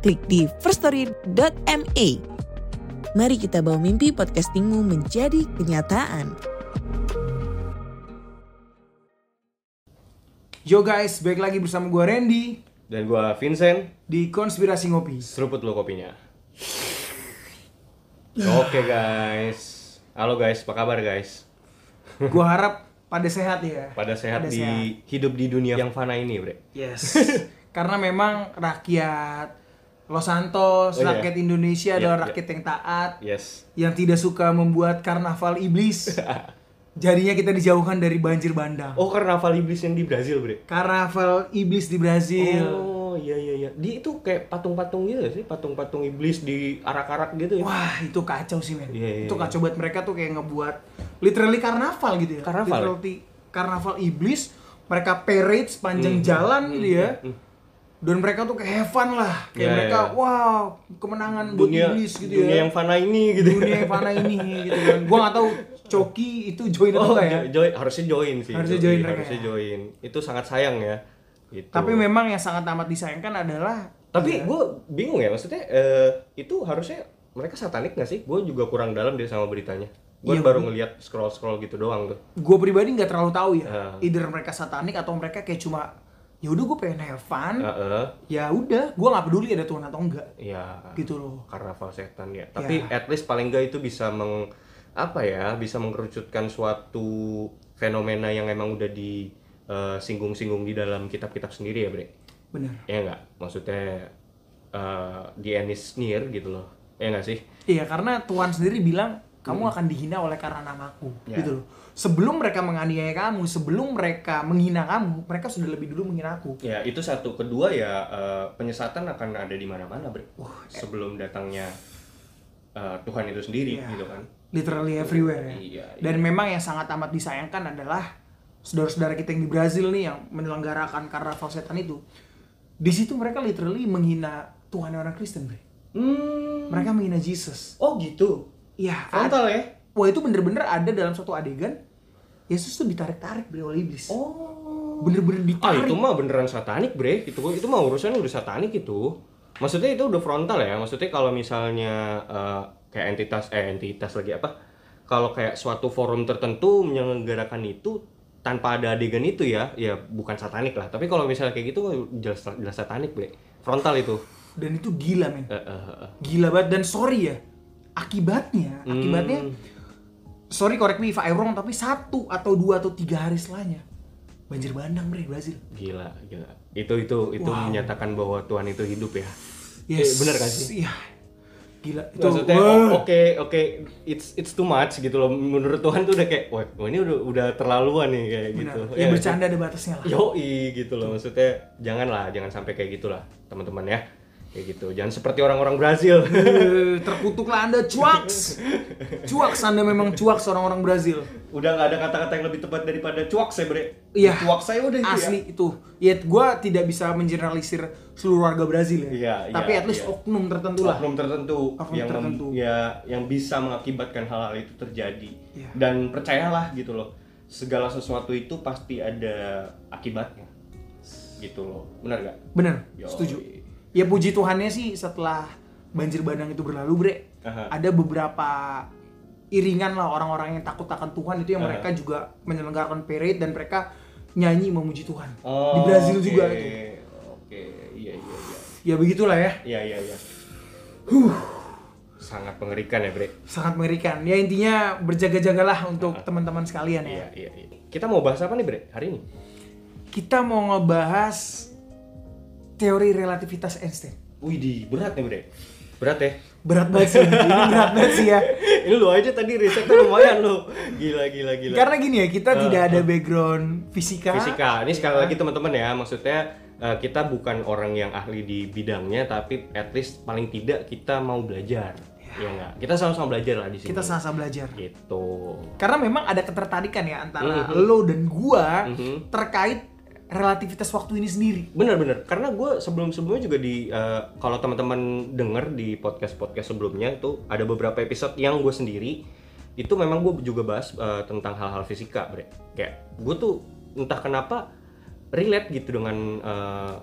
klik di firststory.me. Mari kita bawa mimpi podcastingmu menjadi kenyataan. Yo guys, balik lagi bersama gue Randy Dan gua Vincent, di Konspirasi Ngopi. seruput lo kopinya. Oke guys, halo guys, apa kabar guys? Gue harap pada sehat ya. Pada sehat Pada di hidup di dunia yang fana ini, bre. Yes. Karena memang rakyat Los Santos, Oh, iya. rakyat Indonesia Iya, adalah iya. rakyat yang taat, Yes. yang tidak suka membuat karnaval iblis. Jadinya kita dijauhkan dari banjir bandang. Oh, karnaval iblis yang di Brazil, bre. Karnaval iblis di Brazil. Oh, iya iya iya. Di itu kayak patung-patung gitu sih, patung-patung iblis di arak-arak gitu ya. Wah, itu kacau sih, men. Iya, iya, itu iya. kacau buat mereka tuh kayak ngebuat literally karnaval gitu ya. Karnaval? Literally karnaval iblis, mereka parade sepanjang Hmm. jalan gitu ya. Hmm. Dan mereka tuh kayak have fun lah. Kayak Iya, mereka, iya. wow, kemenangan buat Dunia iblis gitu dunia ya. yang fana ini gitu. Dunia yang fana ini gitu kan. Gua nggak tahu Coki itu join atau Oh, enggak ya. jo- join harusnya join sih. Harusnya join mereka harusnya ya. join. Itu sangat sayang ya. Gitu. Tapi memang yang sangat amat disayangkan adalah Tapi ya, gue bingung ya, maksudnya eh, itu harusnya mereka satanik gak sih? Gue juga kurang dalam deh sama beritanya. Gue Iya, baru ngeliat scroll scroll gitu doang tuh. gue pribadi nggak terlalu tahu ya. Ah. Either mereka satanik atau mereka kayak cuma ya udah gue pengen have fun. Heeh. Ya udah, gue nggak peduli ada Tuhan atau enggak. ya. Gitu loh. Karnaval setan ya. Tapi Ya. at least paling gak itu bisa meng apa ya? Bisa mengerucutkan suatu fenomena yang emang udah di eh, singgung-singgung di dalam kitab-kitab sendiri ya, Bre. Bener. Ya enggak? Maksudnya eh di Ennis Near gitu loh. Ya enggak sih? Iya karena Tuhan sendiri bilang kamu akan dihina oleh karena namaku, Ya. gitu loh. Sebelum mereka menganiaya kamu, sebelum mereka menghina kamu, mereka sudah lebih dulu menghina aku. Ya itu satu. Kedua ya eh, penyesatan akan ada di mana-mana, Bre. Sebelum datangnya eh, Tuhan itu sendiri, Iya. gitu kan. Literally everywhere ya. Iya, Dan memang yang sangat amat disayangkan adalah saudara-saudara kita yang di Brazil nih yang menyelenggarakan karnaval setan itu. Di situ mereka literally menghina Tuhan orang Kristen, bre. Hmm. Mereka menghina Jesus. Oh gitu. Iya. Frontal ya? Wah itu bener-bener ada dalam suatu adegan. Yesus tuh ditarik-tarik bre oleh iblis. Oh. Bener-bener Ah ditarik. itu mah beneran satanik, Bre. Itu itu mah urusan udah satanik itu. Maksudnya itu udah frontal ya. Maksudnya kalau misalnya eh, kayak entitas eh entitas lagi apa? Kalau kayak suatu forum tertentu menyelenggarakan itu tanpa ada adegan itu ya, ya bukan satanik lah. Tapi kalau misalnya kayak gitu jelas jelas satanik, Bre. Frontal itu. Dan itu gila men. Eh, eh, eh, eh. Gila banget dan sorry ya. Akibatnya, akibatnya Hmm. Sorry correct me if I wrong tapi satu atau dua atau tiga hari setelahnya banjir bandang bre Brazil. Gila, gila. Itu itu itu Wow. menyatakan bahwa Tuhan itu hidup ya. Yes. Eh, bener gak sih? Iya. Gila itu. maksudnya oh, oke oke it's it's too much gitu loh menurut Tuhan tuh udah kayak wah ini udah udah terlaluan nih kayak Benar. gitu Ya, bercanda ada batasnya lah. yoi gitu loh maksudnya janganlah jangan sampai kayak gitulah teman-teman ya kayak gitu jangan seperti orang-orang Brazil Eh, Terkutuklah Anda cuaks. Cuaks Anda memang cuaks orang-orang Brazil. udah nggak ada kata-kata yang lebih tepat daripada cuak saya bre Iya. cuak saya udah Asli itu. Ya gua tidak bisa mengeneralisir seluruh warga Brazil ya. Iya, Tapi iya, at least iya. oknum tertentu ya lah. oknum tertentu Oknum yang tertentu. ya yang bisa mengakibatkan hal-hal itu terjadi Iya. dan percayalah gitu loh segala sesuatu itu pasti ada akibatnya gitu loh benar gak? Bener, Yoi. setuju. Ya puji Tuhannya sih setelah banjir bandang itu berlalu, Bre. Aha. Ada beberapa iringan lah orang-orang yang takut akan Tuhan itu yang Aha. mereka juga menyelenggarakan parade dan mereka nyanyi memuji Tuhan. Oh, Di Brazil oke. juga itu. Oke, iya iya iya. Ya begitulah ya. Iya iya iya. Sangat mengerikan ya, Bre. Sangat mengerikan. Ya intinya berjaga-jagalah untuk teman-teman sekalian ya. Iya iya iya. Kita mau bahas apa nih, Bre, hari ini? Kita mau ngebahas teori relativitas Einstein. Widih, berat nih, Bre. Berat ya. Berat banget sih. Ini berat banget sih ya. ini lu aja tadi risetnya lumayan lu. Gila gila gila. Karena gini ya, kita tidak ada background fisika. fisika. Ini sekali Ya. lagi teman-teman ya, maksudnya eh, kita bukan orang yang ahli di bidangnya tapi at least paling tidak kita mau belajar ya nggak kita sama-sama belajar lah di sini Kita sama-sama belajar. gitu Karena memang ada ketertarikan ya antara Mhm. lo dan gua Mhm. terkait relativitas waktu ini sendiri. Bener-bener, karena gue sebelum-sebelumnya juga di eh, kalau teman-teman denger di podcast-podcast sebelumnya itu ada beberapa episode yang gue sendiri itu memang gue juga bahas eh, tentang hal-hal fisika, bre. Kayak gue tuh entah kenapa relate gitu dengan eh,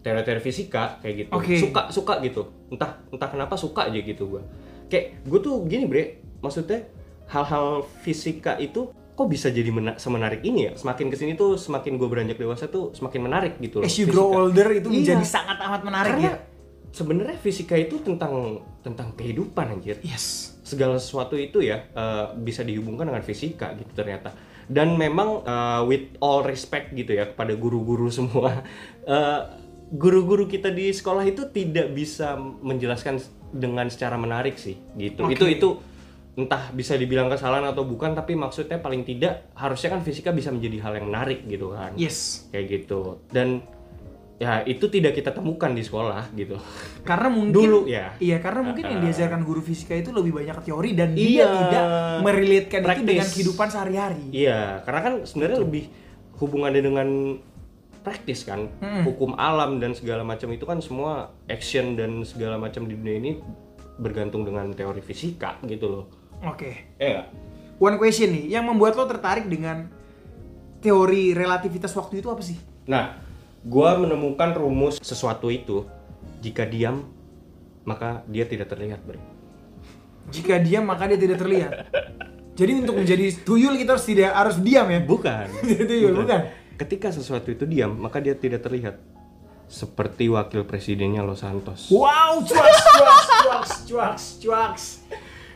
teori-teori fisika kayak gitu. Oke. Suka suka gitu. Entah entah kenapa suka aja gitu gue. Kayak gue tuh gini, bre. Maksudnya hal-hal fisika itu kok bisa jadi mena- semenarik ini ya? Semakin ke sini tuh semakin gue beranjak dewasa tuh semakin menarik gitu loh. As you grow older itu Iya. menjadi sangat amat menarik Karena ya. sebenarnya fisika itu tentang tentang kehidupan anjir. Yes. Segala sesuatu itu ya eh, bisa dihubungkan dengan fisika gitu ternyata. Dan memang eh, with all respect gitu ya kepada guru-guru semua. eh, guru-guru kita di sekolah itu tidak bisa menjelaskan dengan secara menarik sih gitu. Oke. Itu itu entah bisa dibilang kesalahan atau bukan tapi maksudnya paling tidak harusnya kan fisika bisa menjadi hal yang menarik gitu kan Yes. kayak gitu dan ya itu tidak kita temukan di sekolah gitu Karena mungkin Dulu ya. Iya, karena mungkin yang Ah. diajarkan guru fisika itu lebih banyak teori dan dia Iya. tidak merelatekan itu dengan kehidupan sehari-hari. iya karena kan sebenarnya lebih hubungannya dengan praktis kan Mm-mm. hukum alam dan segala macam itu kan semua action dan segala macam di dunia ini bergantung dengan teori fisika gitu loh Oke. ya nggak? One question nih, yang membuat lo tertarik dengan teori relativitas waktu itu apa sih? nah gua menemukan rumus sesuatu itu jika diam maka dia tidak terlihat bre Jika diam maka dia tidak terlihat. Jadi untuk menjadi tuyul kita harus tidak harus diam ya. bukan tuyul bukan. ketika sesuatu itu diam maka dia tidak terlihat seperti wakil presidennya Los Santos Wow, cuaks, cuaks, cuaks, cuaks, cuaks.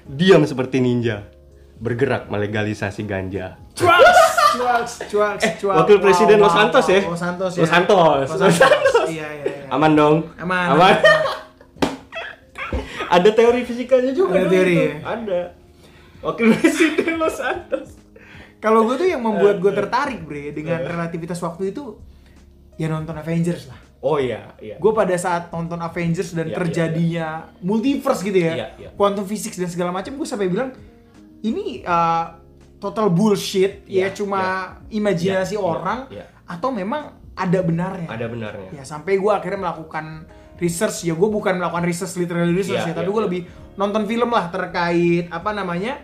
Diam seperti ninja bergerak melegalisasi ganja Cuaks, cuaks, cuaks, Eh, cuaks. wakil presiden Wow, Los Santos ya? Los Santos ya. Los Santos. Los Santos. Iya, iya, iya. aman dong Aman. aman ada teori fisikanya juga Ada teori itu. ya? ada wakil presiden Los Santos Kalau gue tuh yang membuat gue tertarik bre dengan relativitas waktu itu ya nonton Avengers lah. Oh iya iya Gue pada saat nonton Avengers dan Iya, terjadinya multiverse gitu ya, Iya, iya. quantum physics dan segala macam, gue sampai bilang ini uh, total bullshit ya Iya, cuma imajinasi Iya, orang iya, iya. atau memang ada benarnya. ada benarnya Ya sampai gue akhirnya melakukan research ya gue bukan melakukan research literally research ya Iya, tapi iya, gue iya. lebih nonton film lah terkait apa namanya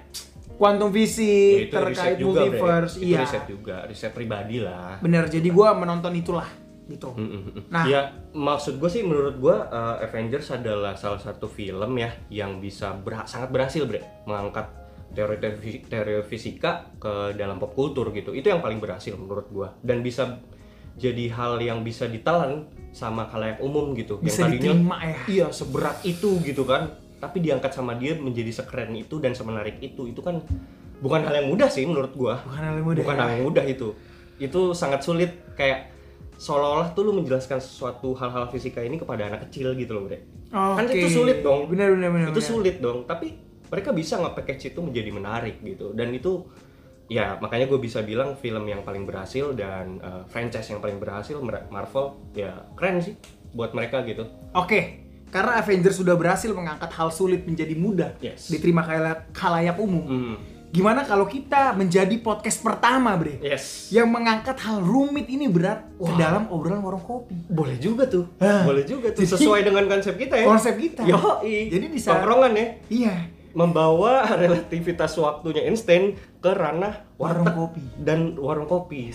quantum Ya, physics itu terkait juga, multiverse itu iya riset juga riset pribadi lah bener jadi gue menonton itulah gitu Mm-mm. Nah. ya maksud gue sih menurut gue uh, Avengers adalah salah satu film ya yang bisa berha- sangat berhasil bre mengangkat teori teori fisi- teori fisika ke dalam pop kultur gitu itu yang paling berhasil menurut gue dan bisa jadi hal yang bisa ditelan sama khalayak umum gitu Bisa yang tadinya diterima ya. iya seberat itu gitu kan tapi diangkat sama dia menjadi sekeren itu dan semenarik itu itu kan bukan hal yang mudah sih menurut gue bukan hal yang mudah bukan ya. hal yang mudah itu itu sangat sulit kayak seolah-olah tuh lu menjelaskan sesuatu hal-hal fisika ini kepada anak kecil gitu loh bre kan Oke. itu sulit dong bener bener bener itu bener. sulit dong tapi mereka bisa nge-package itu menjadi menarik gitu dan itu ya makanya gue bisa bilang film yang paling berhasil dan uh, franchise yang paling berhasil Mar- Marvel ya keren sih buat mereka gitu oke karena Avengers sudah berhasil mengangkat hal sulit menjadi mudah Yes. diterima khalayak khalayak umum Hmm. Gimana kalau kita menjadi podcast pertama bre yes yang mengangkat hal rumit ini berat ke Wah. dalam obrolan warung kopi boleh juga tuh Ah. boleh juga tuh Jadi- sesuai dengan konsep kita ya konsep kita Yoi. Jadi di saat- Tongkrongan ya iya membawa relativitas waktunya Einstein ke ranah Warung kopi. dan warung kopi.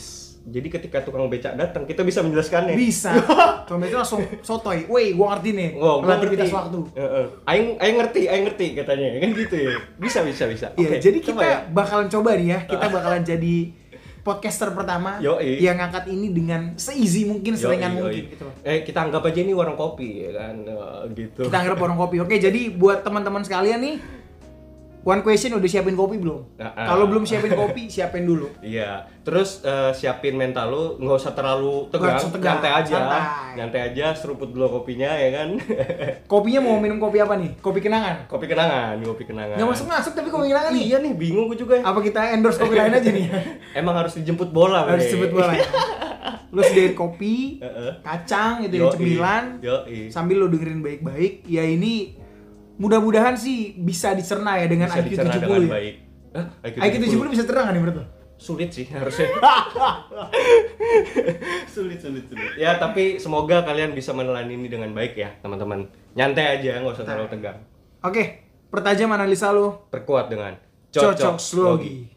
Jadi ketika tukang becak datang, kita bisa menjelaskannya. bisa Tom itu langsung sotoy woi gua ngerti nih Wow, gua ngerti. waktu Heeh. Aing, aing ngerti, aing ngerti katanya, kan gitu ya. Bisa, bisa, bisa. Iya, Oke, jadi kita ya. bakalan coba nih ya, kita bakalan jadi podcaster pertama Yoi. yang ngangkat ini dengan seeasy mungkin, yoi. mungkin gitu. Eh, kita anggap aja ini warung kopi ya kan, Eh, gitu. Kita anggap warung kopi. Oke, jadi buat teman-teman sekalian nih, one question udah siapin kopi belum? Nah, ah. Kalau belum siapin kopi, siapin dulu. Iya, terus eh, siapin mental lu, nggak usah terlalu tegang, usah tegang, nyantai aja, santai. nyantai aja, seruput dulu kopinya ya kan. Kopinya mau minum kopi apa nih? Kopi kenangan. kopi kenangan, kopi kenangan. Nggak masuk masuk tapi kopi kenangan nih. Iya nih, bingung gue juga. Apa kita endorse kopi lain aja nih? Emang harus dijemput bola, Harus sebut bola lu sediain kopi, kacang gitu ya, Yoi. cemilan, sambil lu dengerin baik-baik. Ya ini mudah-mudahan sih bisa dicerna ya dengan Bisa IQ dicerna 70 dengan ya. baik. Hah? IQ 70 bisa terang kan nih menurut lo? sulit sih harusnya sulit sulit sulit ya tapi semoga kalian bisa menelan ini dengan baik ya teman-teman nyantai aja nggak usah terlalu tegang Oke, pertajam analisa lu. perkuat dengan Cocok slogi. Oke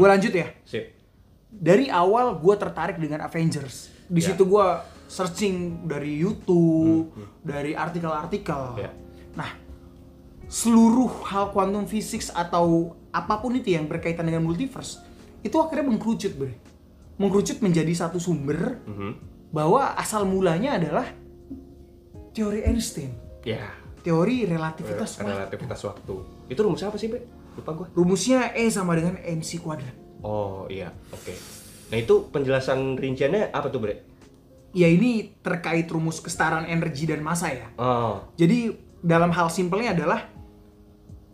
gue lanjut ya. sip Dari awal gue tertarik dengan Avengers. Di Ya. situ gue searching dari YouTube, dari artikel-artikel. Ya. Nah, seluruh hal quantum physics atau apa pun itu yang berkaitan dengan multiverse itu akhirnya mengkerucut bre. Mengkerucut menjadi satu sumber Mhm. bahwa asal mulanya adalah teori Einstein, ya teori relativitas waktu. relativitas waktu itu rumus apa sih be lupa gua Rumusnya E sama dengan mc kuadrat. oh iya oke nah itu penjelasan rinciannya apa tuh bre Ya ini terkait rumus kesetaraan energi dan massa ya. oh Jadi dalam hal simpelnya adalah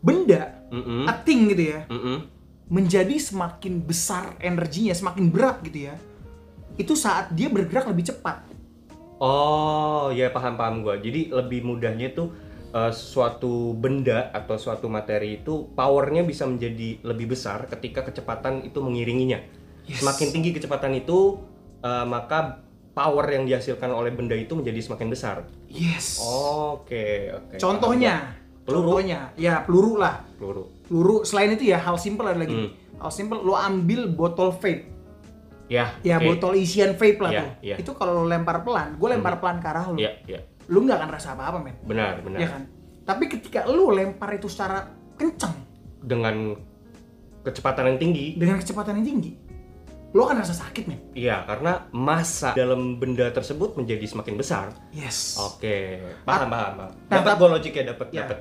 benda, Mm-mm. a thing gitu ya, Mm-mm. menjadi semakin besar energinya, semakin berat gitu ya. Itu saat dia bergerak lebih cepat. Oh, ya paham paham gua. Jadi lebih mudahnya tuh eh, suatu benda atau suatu materi itu powernya bisa menjadi lebih besar ketika kecepatan itu mengiringinya. Yes. Semakin tinggi kecepatan itu, eh, maka power yang dihasilkan oleh benda itu menjadi semakin besar. Yes. Oke, oke. Contohnya, Peluru. contohnya, ya peluru lah. peluru. Peluru. Selain itu ya hal simpel ada lagi. Hmm. Hal simpel, lo ambil botol vape. Ya, Ya oke. botol isian vape lah Iya, tuh. iya. Itu kalau lo lempar pelan, gue lempar pelan ke arah lo. Iya, iya. Lu nggak akan rasa apa-apa men. Benar, benar. Ya kan? Tapi ketika lu lempar itu secara kencang Dengan kecepatan yang tinggi, dengan kecepatan yang tinggi, lu akan rasa sakit men. Iya, karena massa dalam benda tersebut menjadi semakin besar. Yes. Oke, paham, paham, paham. Nah, Dapat gue logiknya, dapat, Ya. dapat.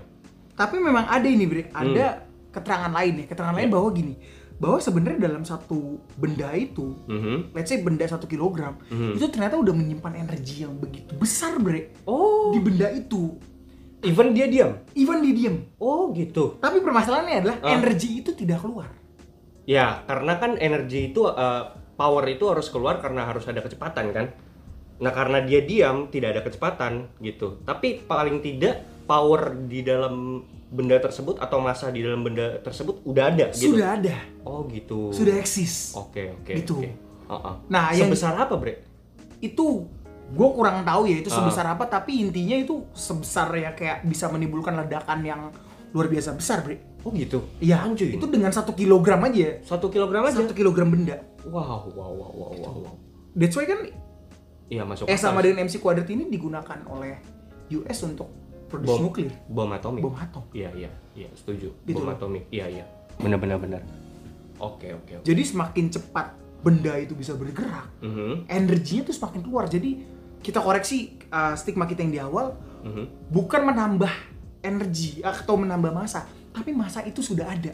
Tapi memang ada ini Bre, ada Hmm. keterangan lain ya. Keterangan lain Ya. bahwa gini, bahwa sebenarnya dalam satu benda itu, Mhm. let's say benda satu kilogram, Mhm. itu ternyata udah menyimpan energi yang begitu besar Bre. Oh, Di benda itu, even dia diam. even dia diem. Oh, gitu. Tapi permasalahannya adalah Ah. energi itu tidak keluar. Ya, karena kan energi itu eh, power itu harus keluar karena harus ada kecepatan kan. Nah, karena dia diam tidak ada kecepatan gitu. Tapi paling tidak power di dalam benda tersebut atau massa di dalam benda tersebut udah ada gitu. Sudah ada, Oh, gitu. sudah eksis. Oke, oke. Gitu. oke. Oh, oh. Nah, yang- sebesar apa, Bre? itu gue kurang tahu ya itu Ah. sebesar apa tapi intinya itu sebesar ya kayak bisa menimbulkan ledakan yang luar biasa besar bre Oh, gitu. iya Anjir. itu dengan satu kilogram aja Satu kilogram aja. satu kilogram benda Wow, wow, wow, wow, wow, wow. that's why kan Iya masuk. eh sama dengan MC kuadrat ini digunakan oleh US untuk produksi bom nuklir bom atomik. bom atom Iya, iya, iya, setuju. Gitu bom loh. atomik. Iya, iya. Benar, benar, benar. Oke, oke, oke. jadi semakin cepat benda itu bisa bergerak Mhm, energinya tuh semakin keluar jadi kita koreksi uh, stigma kita yang di awal mhm. bukan menambah energi atau menambah massa, tapi massa itu sudah ada.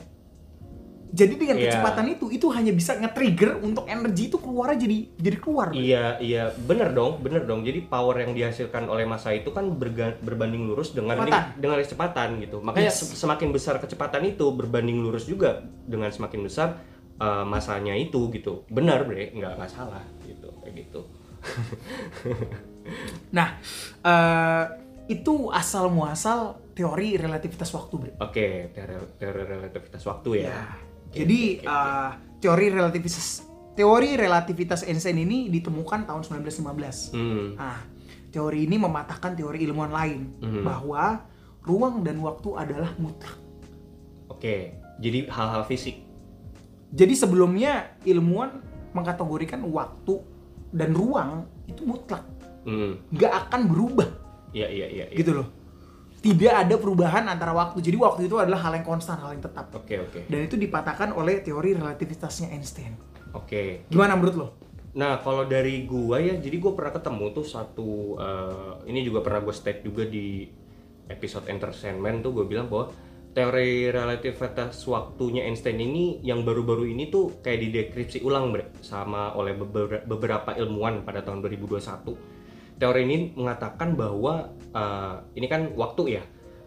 Jadi dengan Iya. kecepatan itu, itu hanya bisa nge-trigger untuk energi itu keluar jadi jadi keluar. Iya, iya, benar dong, benar dong. Jadi power yang dihasilkan oleh massa itu kan berga- berbanding lurus dengan Kecepatan. dengan kecepatan gitu. Makanya Yes. se- semakin besar kecepatan itu berbanding lurus juga dengan semakin besar uh, masanya itu gitu. Benar, Bre, nggak nggak salah gitu, kayak gitu. Nah, eh, itu asal muasal teori relativitas waktu, Bre. Oke, teori, teori relativitas waktu ya. Ya. Jadi eh, teori relativitas teori relativitas Einstein ini ditemukan tahun 1915. Hmm. Nah, teori ini mematahkan teori ilmuwan lain Mhm. bahwa ruang dan waktu adalah mutlak. Oke, jadi hal-hal fisik. Jadi sebelumnya ilmuwan mengkategorikan waktu dan ruang itu mutlak, Hmm. nggak akan berubah, Iya, iya, iya. iya. gitu loh. Tidak ada perubahan antara waktu. Jadi waktu itu adalah hal yang konstan, hal yang tetap. Oke, oke. Dan itu dipatahkan oleh teori relativitasnya Einstein. Oke. Gimana menurut lo? Nah, kalau dari gua ya, jadi gua pernah ketemu tuh satu eh, ini juga pernah gue state juga di episode entertainment tuh gue bilang bahwa teori relativitas waktunya Einstein ini yang baru-baru ini tuh kayak dideskripsi ulang bre sama oleh beber- beberapa ilmuwan pada tahun 2021 teori ini mengatakan bahwa eh, ini kan waktu ya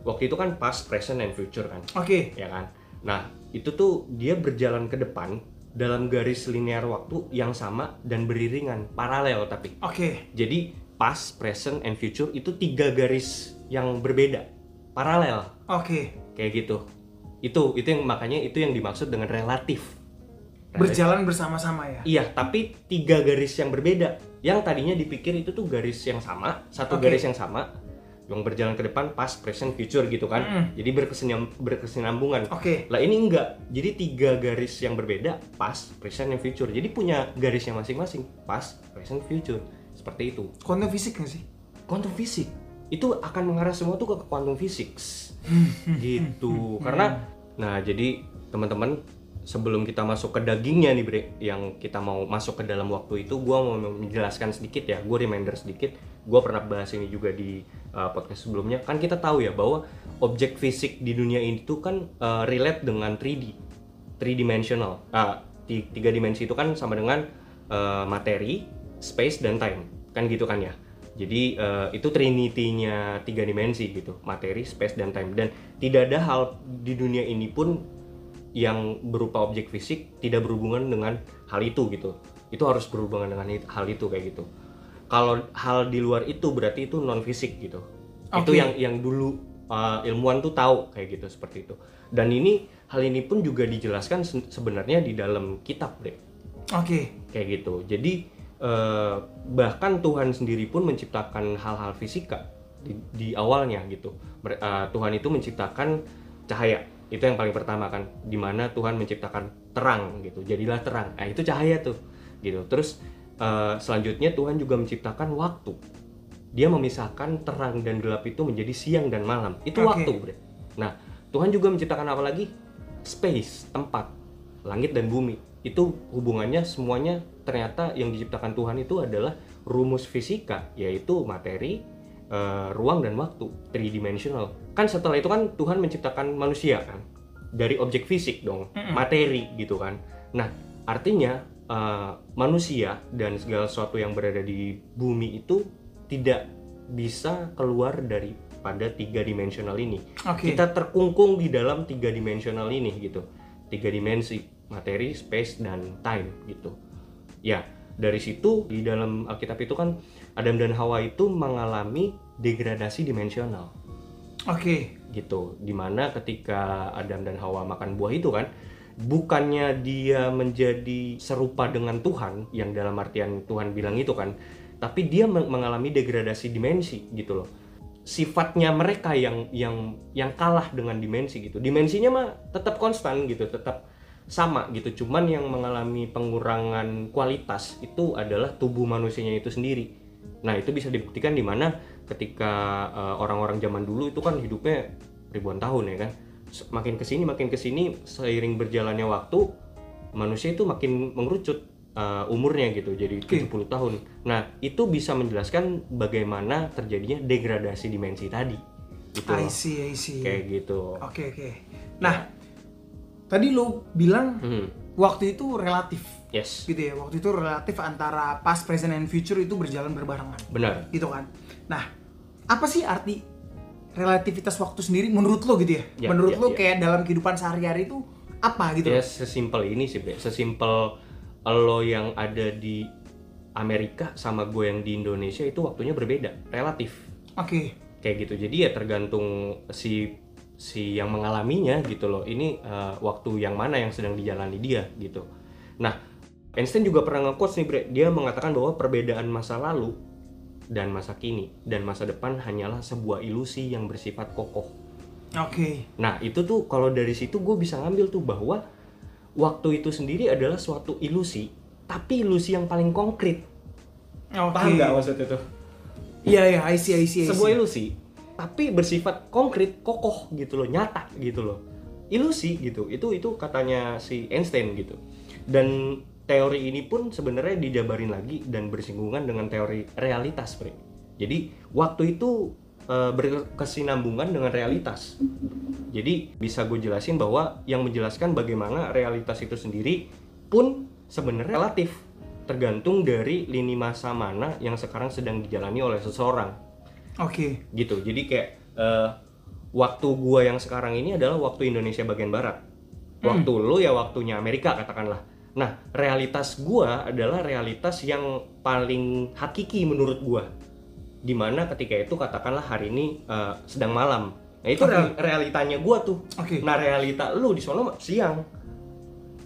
waktu itu kan past present and future kan Oke. ya kan nah itu tuh dia berjalan ke depan dalam garis linear waktu yang sama dan beriringan paralel tapi Oke. jadi past, present, and future itu tiga garis yang berbeda, paralel, Oke. kayak gitu. Itu itu yang makanya itu yang dimaksud dengan relatif. Berjalan bersama-sama ya. Iya, tapi tiga garis yang berbeda. Yang tadinya dipikir itu tuh garis yang sama, satu Oke. garis yang sama, yang berjalan ke depan past, present, future gitu kan. Mm-mm. Jadi berkesinam, berkesinambungan. Oke. Lah ini enggak. Jadi tiga garis yang berbeda, past, present, and future. Jadi punya garisnya masing-masing, past, present, future. Seperti itu. Kuantum fisik nggak sih? quantum fisik itu akan mengarah semua tuh ke quantum physics gitu karena nah jadi teman-teman sebelum kita masuk ke dagingnya nih bre yang kita mau masuk ke dalam waktu itu gua mau menjelaskan sedikit ya gue reminder sedikit. Gua pernah bahas ini juga di uh, podcast sebelumnya. Kan kita tahu ya bahwa objek fisik di dunia ini tuh kan uh, relate dengan 3D three dimensional. Ti- tiga dimensi itu kan sama dengan uh, materi space dan time. Kan gitu kan ya? Jadi uh, itu trinity-nya tiga dimensi gitu materi space dan time. Dan tidak ada hal di dunia ini pun yang berupa objek fisik tidak berhubungan dengan hal itu gitu. Itu harus berhubungan dengan hal itu kayak gitu. Kalau hal di luar itu berarti itu non fisik gitu. Itu Oke. yang yang dulu uh, ilmuwan tuh tahu kayak gitu seperti itu. Dan ini hal ini pun juga dijelaskan se- sebenarnya di dalam kitab deh Oke. kayak gitu. Jadi eh, bahkan Tuhan sendiri pun menciptakan hal-hal fisika di, di awalnya gitu. Eh, Tuhan itu menciptakan cahaya itu yang paling pertama kan di mana Tuhan menciptakan terang gitu jadilah terang. Nah itu cahaya tuh gitu. Terus eh, selanjutnya Tuhan juga menciptakan waktu. Dia memisahkan terang dan gelap itu menjadi siang dan malam. Itu Oke. waktu bre. Nah Tuhan juga menciptakan apa lagi? Space tempat langit dan bumi. Itu hubungannya semuanya ternyata yang diciptakan Tuhan itu adalah rumus fisika yaitu materi eh, ruang dan waktu three dimensional kan setelah itu kan Tuhan menciptakan manusia kan? Dari objek fisik dong materi gitu kan? Nah artinya eh, manusia dan segala sesuatu yang berada di bumi itu tidak bisa keluar daripada tiga dimensional ini. Oke. kita terkungkung di dalam tiga dimensional ini gitu. Tiga dimensi materi space dan time gitu. Ya dari situ di dalam Alkitab itu kan Adam dan Hawa itu mengalami degradasi dimensional. Oke. gitu. Di mana ketika Adam dan Hawa makan buah itu kan bukannya dia menjadi serupa dengan Tuhan yang dalam artian Tuhan bilang itu kan tapi dia meng- mengalami degradasi dimensi gitu loh. Sifatnya mereka yang yang yang kalah dengan dimensi gitu. Dimensinya mah tetap konstan gitu tetap sama gitu. Cuman yang mengalami pengurangan kualitas itu adalah tubuh manusianya itu sendiri nah itu bisa dibuktikan di mana ketika eh, orang-orang zaman dulu itu kan hidupnya ribuan tahun ya kan? Makin ke sini makin ke sini seiring berjalannya waktu manusia itu makin mengerucut eh, umurnya gitu jadi Oke. 70 tahun. Nah itu bisa menjelaskan bagaimana terjadinya degradasi dimensi tadi. Gitu I see, I see. kayak gitu. Oke, oke. Nah, tadi lo bilang Hmm, waktu itu relatif yes gitu ya. Waktu itu relatif antara past, present, and future itu berjalan berbarengan. benar Gitu kan. Nah, apa sih arti relativitas waktu sendiri menurut lo gitu ya? Ya, menurut ya, lo ya. kayak dalam kehidupan sehari-hari itu apa gitu? ya sesimpel ini sih Bre. sesimpel lo yang ada di Amerika sama gue yang di Indonesia itu waktunya berbeda relatif Oke. kayak gitu jadi ya tergantung si si yang mengalaminya gitu loh ini eh, waktu yang mana yang sedang dijalani dia gitu nah Einstein juga pernah nge-quotes nih Bre dia mengatakan bahwa perbedaan masa lalu dan masa kini dan masa depan hanyalah sebuah ilusi yang bersifat kokoh Oke. Nah itu tuh kalau dari situ gue bisa ngambil tuh bahwa waktu itu sendiri adalah suatu ilusi, tapi ilusi yang paling konkret. Oke. Paham nggak maksudnya tuh? Iya, iya, I see, I see, I see. Sebuah ilusi, tapi bersifat konkret, kokoh gitu loh, nyata gitu loh. Ilusi gitu, itu itu katanya si Einstein gitu. Dan teori ini pun sebenarnya dijabarin lagi dan bersinggungan dengan teori realitas, Bre. Jadi waktu itu eh, berkesinambungan dengan realitas. Jadi bisa gue jelasin bahwa yang menjelaskan bagaimana realitas itu sendiri pun sebenarnya relatif tergantung dari lini masa mana yang sekarang sedang dijalani oleh seseorang Oke. gitu. Jadi kayak eh, waktu gua yang sekarang ini adalah waktu Indonesia bagian barat. Waktu lu ya waktunya Amerika katakanlah. Nah, realitas gua adalah realitas yang paling hakiki menurut gua. Di mana ketika itu katakanlah hari ini eh, sedang malam. Nah, itu real- realitanya gua tuh. Oke. Nah, realita lu di sono siang.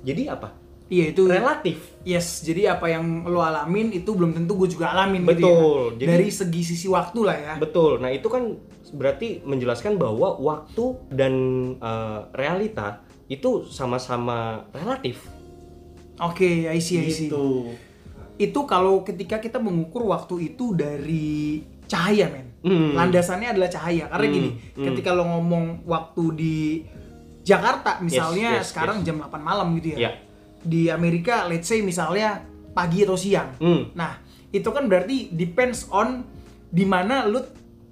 Jadi apa? Iya itu Relatif. Yes, jadi apa yang lo alamin itu belum tentu gue juga alamin gitu Betul, ya. jadi- Dari segi sisi waktu lah ya. Betul. Nah, itu kan berarti menjelaskan bahwa waktu dan eh, realita itu sama-sama relatif. Oke, I see, I see. Gitu. Itu kalau ketika kita mengukur waktu itu dari cahaya, men. Hmm. Landasannya adalah cahaya. Karena Hmm, gini, hmm. ketika lo ngomong waktu di Jakarta misalnya yes, sekarang jam 8 malam gitu ya. Ya. Di Amerika let's say misalnya pagi atau siang. Hmm. Nah, itu kan berarti depends on di mana lu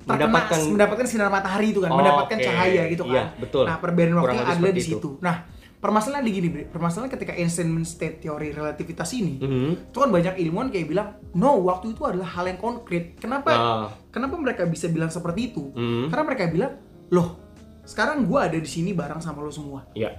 terkena Mendapatkan- mendapatkan, sinar matahari itu kan, Oh, mendapatkan oke. cahaya gitu kan. Iya, betul. Nah, perbedaan waktunya lebih adalah di seperti itu. situ. Nah, permasalahan di gini. Permasalahan ketika Einstein men-state teori relativitas ini, Mhm. itu kan banyak ilmuwan kayak bilang, "No, waktu itu adalah hal yang konkret." Kenapa? Ah. Kenapa mereka bisa bilang seperti itu? Mhm. Karena mereka bilang, "Loh, sekarang gua ada di sini bareng sama lo semua. Iya.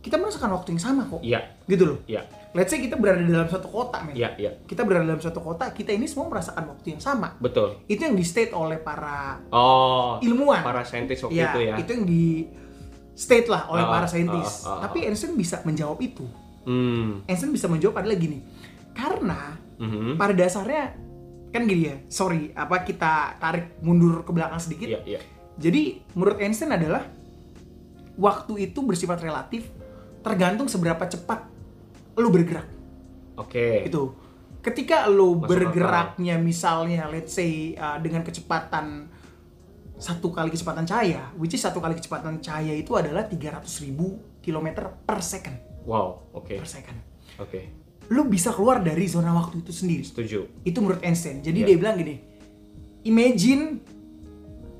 Kita merasakan waktu yang sama kok." Iya. Gitu loh. Iya. Let's say kita berada di dalam satu kota, men. Iya, iya. Kita berada dalam satu kota, kita ini semua merasakan waktu yang sama. Betul. Itu yang di state oleh para Oh. ilmuwan. Para saintis waktu ya, itu ya. itu yang di state lah oleh Ah, para saintis. ah, ah, Tapi Einstein bisa menjawab itu. Hmm. Einstein bisa menjawab adalah gini. Karena Mhm. pada dasarnya kan gini ya. Sorry, apa kita tarik mundur ke belakang sedikit. Iya, iya. Jadi menurut Einstein adalah waktu itu bersifat relatif tergantung seberapa cepat lu bergerak. Oke. Itu. Ketika lu Masuk bergeraknya misalnya let's say uh, dengan kecepatan satu kali kecepatan cahaya, which is satu kali kecepatan cahaya itu adalah 300.000 ribu kilometer per second. Wow, oke. Per second. Oke. Lu bisa keluar dari zona waktu itu sendiri. Setuju. Itu menurut Einstein. Jadi Iya. dia bilang gini, imagine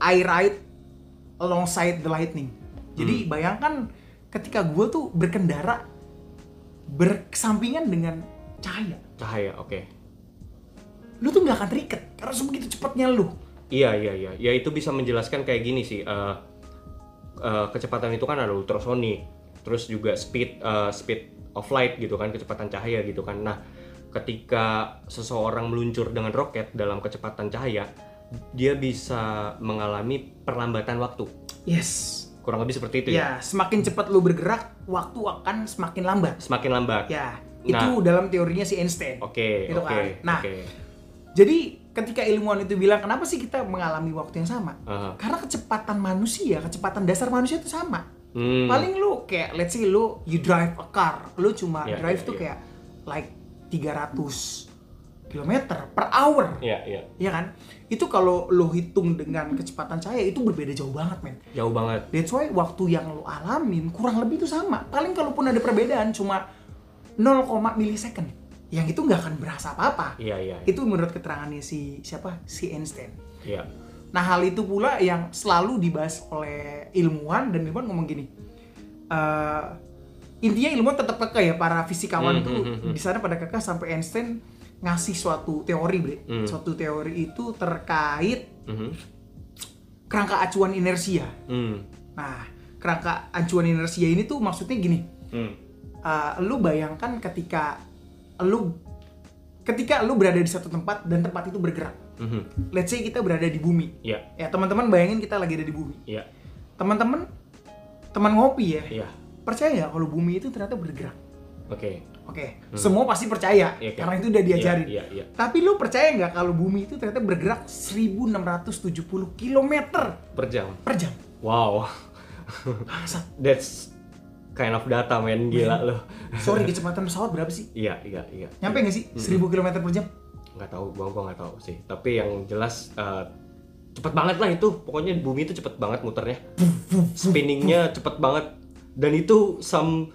I ride alongside the lightning. Jadi Hmm. bayangkan ketika gue tuh berkendara bersampingan dengan cahaya. Cahaya, oke. Lu tuh nggak akan terikat karena sebegitu cepatnya lu. Iya, iya, iya. Ya itu bisa menjelaskan kayak gini sih. eh, eh, kecepatan itu kan ada ultrasonik, terus juga speed eh, speed of light gitu kan, kecepatan cahaya gitu kan. Nah, ketika seseorang meluncur dengan roket dalam kecepatan cahaya, dia bisa mengalami perlambatan waktu. Yes. Kurang lebih seperti itu ya. Ya, semakin cepat lu bergerak, waktu akan semakin lambat. Semakin lambat. Ya, Nah. itu dalam teorinya si Einstein. Oke, Gitu oke, kan. Nah, oke. Jadi ketika ilmuwan itu bilang kenapa sih kita mengalami waktu yang sama? Aha. Karena kecepatan manusia, kecepatan dasar manusia itu sama. Hmm. Paling lu kayak let's say lu you drive a car, lu cuma Ya, drive ya, tuh ya. kayak like 300 km per hour. Iya, iya. Ya kan? Itu kalau lu hitung dengan kecepatan cahaya itu berbeda jauh banget, men. Jauh banget. That's why waktu yang lu alamin kurang lebih itu sama. Paling kalaupun ada perbedaan cuma 0, milisecond. Yang itu nggak akan berasa apa-apa. Iya, iya. Itu menurut keterangannya si siapa? Si Einstein. Iya. Nah hal itu pula yang selalu dibahas oleh ilmuwan dan ilmuwan ngomong gini. eh, intinya ilmuwan tetap kekeh ya para fisikawan Hmm, itu hmm, hmm, hmm. di sana pada kekeh sampai Einstein ngasih suatu teori, bre. Hmm. Suatu teori itu terkait Mhm. kerangka acuan inersia. Hmm. Nah, kerangka acuan inersia ini tuh maksudnya gini. Hmm. eh, lu bayangkan ketika lu ketika lu berada di satu tempat dan tempat itu bergerak. Mhm. Let's say kita berada di bumi. Iya, Ya, teman-teman bayangin kita lagi ada di bumi. iya, Teman-teman teman ngopi ya. iya. Percaya nggak kalau bumi itu ternyata bergerak? Oke. Oke, semua pasti percaya Iya, kan? karena itu udah diajarin. Iya, iya, iya. Tapi lu percaya nggak kalau bumi itu ternyata bergerak 1670 km Per jam. per jam? Wow. That's kind of data men gila loh. Sorry, kecepatan pesawat berapa sih? Iya, iya, iya. Nyampe nggak sih 1000 km per jam? Nggak tahu, gua gua nggak tahu sih. Tapi yang jelas eh, cepet banget lah itu. Pokoknya bumi itu cepet banget muternya. Spinningnya cepet banget. Dan itu some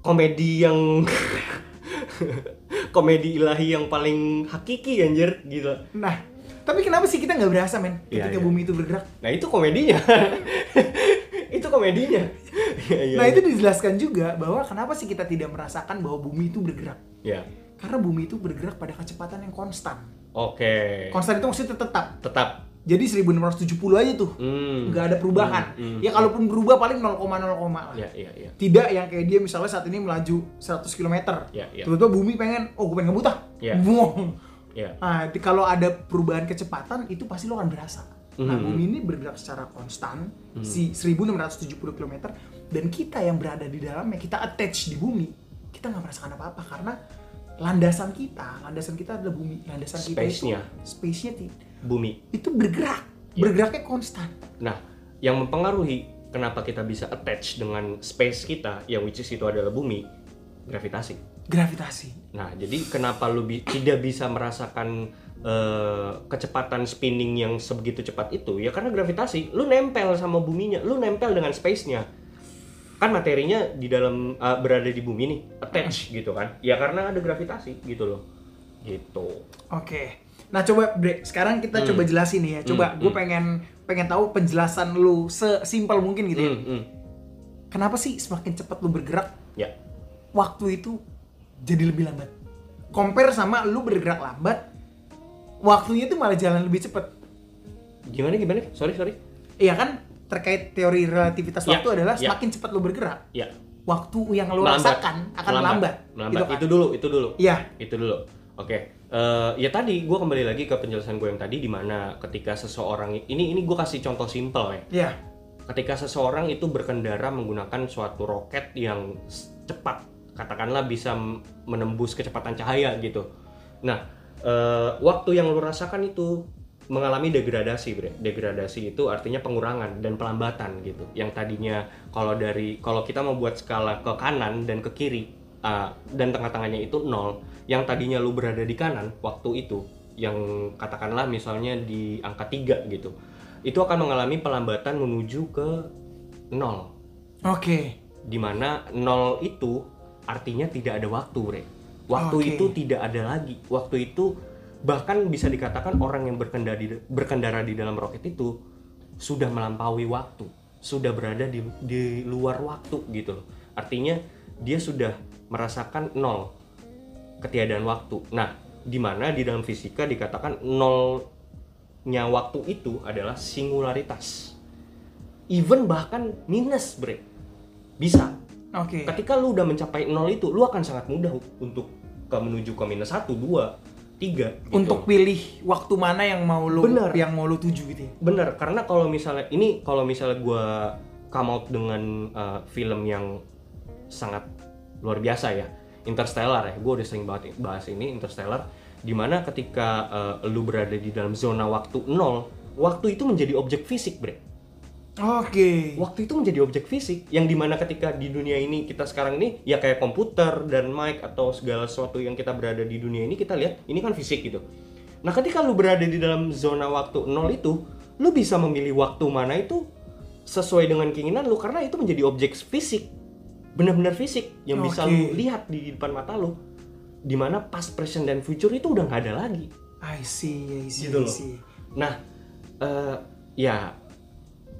komedi yang komedi ilahi yang paling hakiki anjir gila. Nah, Tapi kenapa sih kita nggak berasa men Iya, ketika iya. bumi itu bergerak? Nah itu komedinya. itu komedinya. Iya, iya, Nah iya. itu dijelaskan juga bahwa kenapa sih kita tidak merasakan bahwa bumi itu bergerak? Ya. Karena bumi itu bergerak pada kecepatan yang konstan. Oke. Konstan itu maksudnya tetap. Tetap. Jadi 1670 aja tuh. Hmm. nggak ada perubahan. Hmm, hmm. Ya kalaupun berubah paling 0,0 lah. Ya, ya, ya. Tidak yang kayak dia misalnya saat ini melaju 100 km. Ya, ya. Tiba-tiba bumi pengen, oh gue pengen ngebut ah. Ya. Buang. Ya. Nah, kalau ada perubahan kecepatan itu pasti lo akan berasa. Nah, Mhm. bumi ini bergerak secara konstan si 1670 km dan kita yang berada di dalamnya, kita attach di bumi, kita nggak merasakan apa-apa karena landasan kita, landasan kita adalah bumi, landasan kita itu Space-nya. space-nya Bumi. itu bergerak, Ya. bergeraknya konstan. Nah, yang mempengaruhi kenapa kita bisa attach dengan space kita, yang which is itu adalah bumi, gravitasi. Gravitasi. Nah, jadi kenapa lu bi- tidak bisa merasakan eh, kecepatan spinning yang sebegitu cepat itu? Ya karena gravitasi. Lu nempel sama buminya, lu nempel dengan space-nya. Kan materinya di dalam eh, berada di bumi nih, attach gitu kan? Ya karena ada gravitasi gitu loh. Gitu. Oke. Nah, coba Bre, sekarang kita Hmm. coba jelasin nih ya. Coba Hmm, gue hmm. pengen pengen tahu penjelasan lu sesimpel mungkin gitu ya. Hmm, hmm. Kenapa sih semakin cepat lu bergerak, Ya. waktu itu jadi lebih lambat? Compare sama lu bergerak lambat, waktunya itu malah jalan lebih cepat. Gimana gimana? Sorry, sorry. Iya kan? Terkait teori relativitas Ya, waktu adalah ya. semakin cepat lu bergerak, Ya. waktu yang lu Melambat. rasakan akan melambat. Melambat. Gitu kan? Itu dulu, itu dulu. Iya. Itu dulu. Oke. Eh, ya tadi gue kembali lagi ke penjelasan gue yang tadi di mana ketika seseorang ini ini gue kasih contoh simpel ya. Iya. Ketika seseorang itu berkendara menggunakan suatu roket yang cepat, katakanlah bisa menembus kecepatan cahaya gitu. Nah, eh, waktu yang lu rasakan itu mengalami degradasi, bre. Degradasi itu artinya pengurangan dan pelambatan gitu. Yang tadinya kalau dari kalau kita mau buat skala ke kanan dan ke kiri ah, dan tengah-tengahnya itu nol, yang tadinya lu berada di kanan waktu itu, yang katakanlah misalnya di angka 3 gitu. Itu akan mengalami pelambatan menuju ke nol Oke. di mana nol itu artinya tidak ada waktu, Bre. Waktu Oke. itu tidak ada lagi. Waktu itu bahkan bisa dikatakan orang yang berkendara di, berkendara di dalam roket itu sudah melampaui waktu, sudah berada di, di luar waktu gitu loh. Artinya dia sudah merasakan nol ketiadaan waktu. Nah, di mana di dalam fisika dikatakan nolnya waktu itu adalah singularitas. Even bahkan minus, bre. Bisa. Oke. Ketika lu udah mencapai nol itu, lu akan sangat mudah untuk ke menuju ke minus satu, dua, tiga. gitu. Untuk pilih waktu mana yang mau lu Benar. yang mau lu tuju gitu ya. Bener, karena kalau misalnya ini kalau misalnya gua come out dengan uh, film yang sangat luar biasa ya, Interstellar ya, gue udah sering banget bahas ini Interstellar, di mana ketika uh, lu berada di dalam zona waktu nol, waktu itu menjadi objek fisik, bre. Oke. Waktu itu menjadi objek fisik yang di mana ketika di dunia ini kita sekarang ini ya kayak komputer dan mic atau segala sesuatu yang kita berada di dunia ini kita lihat ini kan fisik gitu. Nah ketika lu berada di dalam zona waktu nol itu, lu bisa memilih waktu mana itu sesuai dengan keinginan lu karena itu menjadi objek fisik, benar-benar fisik yang bisa Oke. lu lihat di depan mata lu. Di mana past, present dan future itu udah nggak ada lagi. I see, I see, Gitu I loh. see. Nah, eh, ya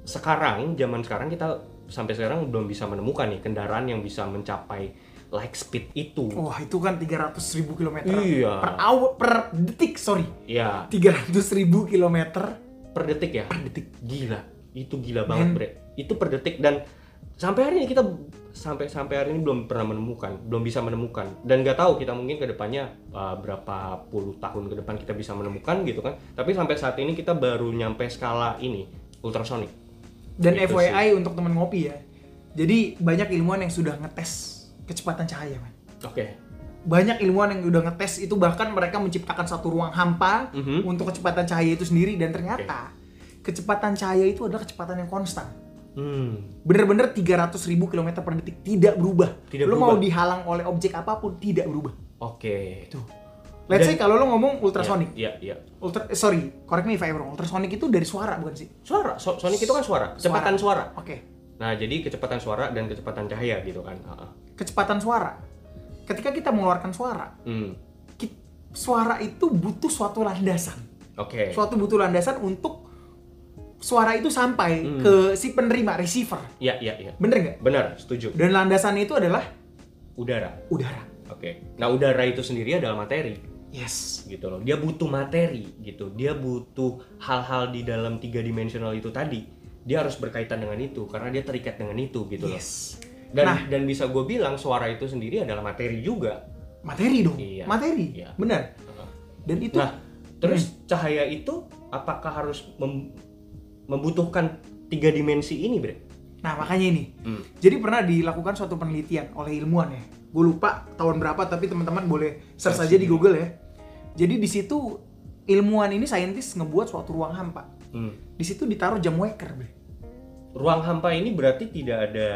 sekarang zaman sekarang kita sampai sekarang belum bisa menemukan nih kendaraan yang bisa mencapai light speed itu. Wah itu kan 300 ribu kilometer Iya. per hour per detik sorry Ya, 300 ribu kilometer per detik ya. per detik Gila, itu gila banget, Men. Bre. Itu per detik dan sampai hari ini kita sampai sampai hari ini belum pernah menemukan, belum bisa menemukan. Dan nggak tahu kita mungkin ke depannya uh, berapa puluh tahun ke depan kita bisa menemukan gitu kan. Tapi sampai saat ini kita baru nyampe skala ini ultrasonic. Dan Gitu FYI untuk temen ngopi ya jadi banyak ilmuwan yang sudah ngetes kecepatan cahaya man Oke. banyak ilmuwan yang udah ngetes itu bahkan mereka menciptakan satu ruang hampa Mhm. untuk kecepatan cahaya itu sendiri dan ternyata kecepatan cahaya itu adalah kecepatan yang konstan Hmm. bener-bener 300 ribu kilometer per detik tidak berubah Tidak lo berubah. mau dihalang oleh objek apa pun tidak berubah Oke. Tuh. Let's Dan- say kalau lo ngomong ultrasonic. Iya, iya. Ultra, eh, sorry, correct me if I'm wrong. Ultrasonic itu dari suara bukan sih? Suara, so- sonic itu kan suara, kecepatan suara. Oke. Nah, jadi kecepatan suara dan kecepatan cahaya gitu kan. Heeh. Kecepatan suara. Ketika kita mengeluarkan suara, Hmm. suara itu butuh suatu landasan. Oke. Suatu butuh landasan untuk suara itu sampai Hmm. ke si penerima receiver. Iya, iya, iya. Bener nggak? Benar, setuju. Dan landasannya itu adalah Udara. udara. Oke. Nah, udara itu sendiri adalah materi. Yes. gitu loh. Dia butuh materi gitu. Dia butuh hal-hal di dalam tiga dimensional itu tadi. Dia harus berkaitan dengan itu karena dia terikat dengan itu gitu loh. Yes. Dan Nah. dan bisa gue bilang suara itu sendiri adalah materi juga. Materi dong. Iya. Materi. Iya. Benar. Dan itu Nah, terus cahaya itu apakah harus mem- membutuhkan tiga dimensi ini, Bre? Nah, makanya ini. Hmm. Jadi pernah dilakukan suatu penelitian oleh ilmuwan ya. Gue lupa tahun berapa tapi teman-teman boleh search aja di. Google ya. Jadi di situ ilmuwan ini saintis ngebuat suatu ruang hampa. Hmm. Di situ ditaruh jam waker, bre. Ruang hampa ini berarti tidak ada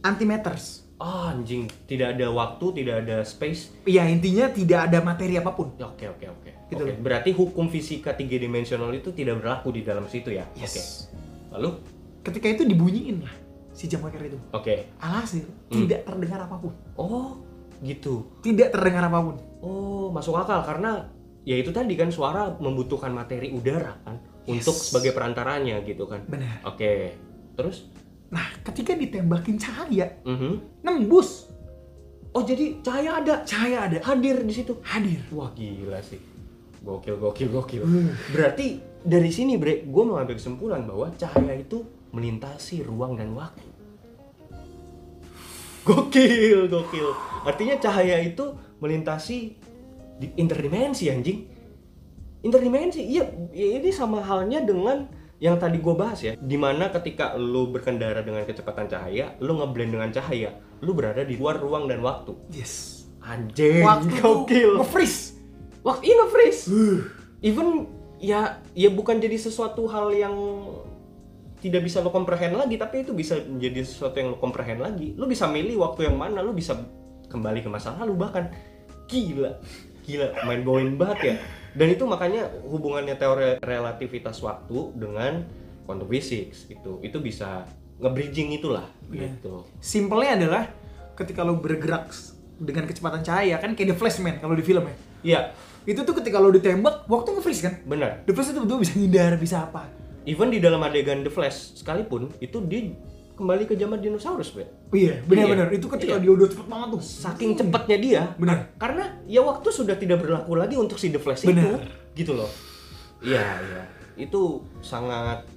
Antimatters. ah, anjing, tidak ada waktu, tidak ada space. Iya, intinya tidak ada materi apa pun. Ya, Oke, oke, oke. Gitu. Oke, berarti hukum fisika tiga dimensional itu tidak berlaku di dalam situ ya. Oke. Yes. Lalu? Ketika itu dibunyiin lah si jam waker itu. Oke. Alhasil Hmm. tidak terdengar apa pun. Oh, gitu. Tidak terdengar apa pun. Oh, masuk akal karena ya itu tadi kan suara membutuhkan materi udara kan Yes. untuk sebagai perantaranya gitu kan. Benar. Oke. Terus? Nah, ketika ditembakin cahaya, Mhm. nembus. Oh, jadi cahaya ada, Cahaya ada. hadir di situ. Hadir. Wah, gila sih. Gokil, gokil, gokil. Uh. Berarti dari sini, Bre, gue mengambil kesimpulan bahwa cahaya itu melintasi ruang dan waktu. Gokil, gokil. Artinya cahaya itu melintasi di interdimensi anjing. Interdimensi, iya, ya ini sama halnya dengan yang tadi gue bahas ya. Di mana ketika lu berkendara dengan kecepatan cahaya, lu ngeblend dengan cahaya, lu berada di luar ruang dan waktu. Yes. Anjing, Waktu gokil. nge-freeze. Waktu ini freeze. Even ya ya bukan jadi sesuatu hal yang tidak bisa lo comprehend lagi, tapi itu bisa menjadi sesuatu yang lo comprehend lagi. Lo bisa milih waktu yang mana, lo bisa kembali ke masa lalu bahkan gila, gila, main blowing banget ya. Dan itu makanya hubungannya teori relativitas waktu dengan quantum physics itu, itu bisa nge-bridging itulah Iya. gitu. Simpelnya adalah ketika lo bergerak dengan kecepatan cahaya kan kayak The Flash Man kalau di film ya. Iya, Itu tuh ketika lo ditembak, waktu nge-freeze kan? benar. The Flash itu betul bisa ngindar, bisa apa. Even di dalam adegan The Flash sekalipun itu dia kembali ke zaman dinosaurus, Bre. Iya, benar-benar. Itu ketika Iya. dia udah cepet banget tuh. Saking cepatnya dia. Benar. Karena ya waktu sudah tidak berlaku lagi untuk si The Flash itu. Benar. Gitu loh. Iya, iya. Itu sangat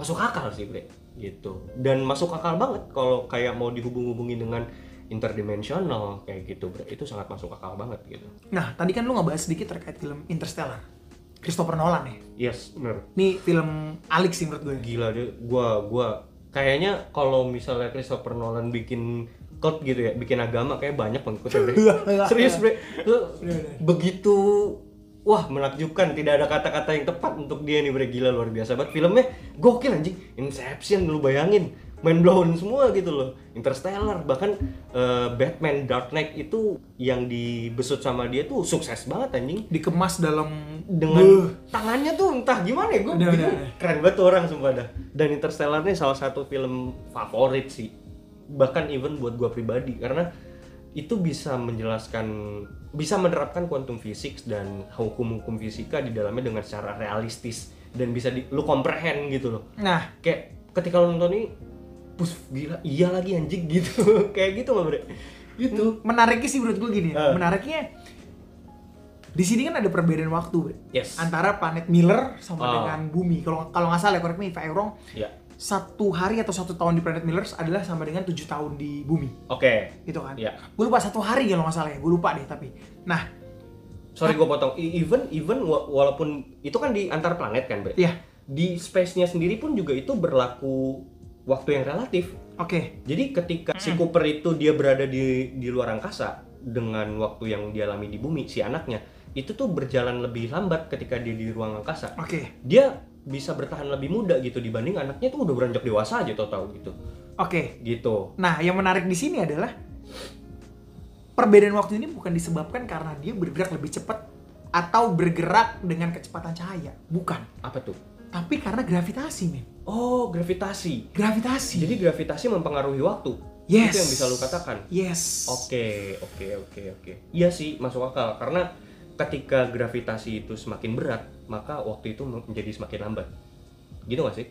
masuk akal sih, Bre. Gitu. Dan masuk akal banget kalau kayak mau dihubung-hubungin dengan interdimensional kayak gitu, Bre. Itu sangat masuk akal banget gitu. Nah, tadi kan lu ngebahas sedikit terkait film Interstellar. Christopher Nolan ya. Yes, bener. Ini film alik sih menurut gue. gila dia gua gua kayaknya kalau misalnya Christopher Nolan bikin cult gitu ya bikin agama kayak banyak pengikutnya bre. Serius bre. Lu begitu wah menakjubkan tidak ada kata-kata yang tepat untuk dia nih bre. Gila luar biasa banget. Filmnya gokil anjing. Inception lu bayangin main blown semua gitu loh. Interstellar bahkan eh, Batman Dark Knight itu yang dibesut sama dia tuh sukses banget anjing. Dikemas dalam dengan Beuh. tangannya tuh entah gimana ya gue Udah, udah, udah. keren banget tuh orang sumpah dah. Dan Interstellar ini salah satu film favorit sih. Bahkan even buat gue pribadi karena itu bisa menjelaskan bisa menerapkan quantum physics dan hukum-hukum fisika di dalamnya dengan secara realistis. Dan bisa di, lu comprehend gitu loh. Nah, kayak ketika lu nonton ini pus gila iya lagi anjing gitu kayak gitu loh bre gitu menariknya sih menurut gue gini ya. Eh. Menariknya di sini kan ada perbedaan waktu Bre. Yes. antara planet Miller sama Ah. dengan bumi. Kalau kalau nggak salah, ya, correct me if I'm wrong, ya satu hari atau satu tahun di planet Miller adalah sama dengan tujuh tahun di bumi, oke gitu kan? Iya. Gue lupa satu hari kalau nggak salah ya, gue lupa deh tapi. Nah, sorry gue potong I- even even wa- walaupun itu kan di antar planet kan bre iya, di space-nya sendiri pun juga itu berlaku waktu yang relatif. oke, Jadi ketika si Cooper itu dia berada di di luar angkasa dengan waktu yang dialami di bumi si anaknya itu tuh berjalan lebih lambat ketika dia di ruang angkasa. oke, Dia bisa bertahan lebih muda gitu dibanding anaknya tuh udah beranjak dewasa aja tau tahu gitu. oke. Gitu. Nah, yang menarik di sini adalah perbedaan waktu ini bukan disebabkan karena dia bergerak lebih cepat atau bergerak dengan kecepatan cahaya, bukan. Apa tuh? Tapi karena gravitasi, men. Oh, gravitasi. Gravitasi. Jadi gravitasi mempengaruhi waktu. yes. Itu yang bisa lu katakan. Yes. Oke, oke, oke, oke. Iya sih, masuk akal. Karena ketika gravitasi itu semakin berat, maka waktu itu menjadi semakin lambat. Gitu gak sih?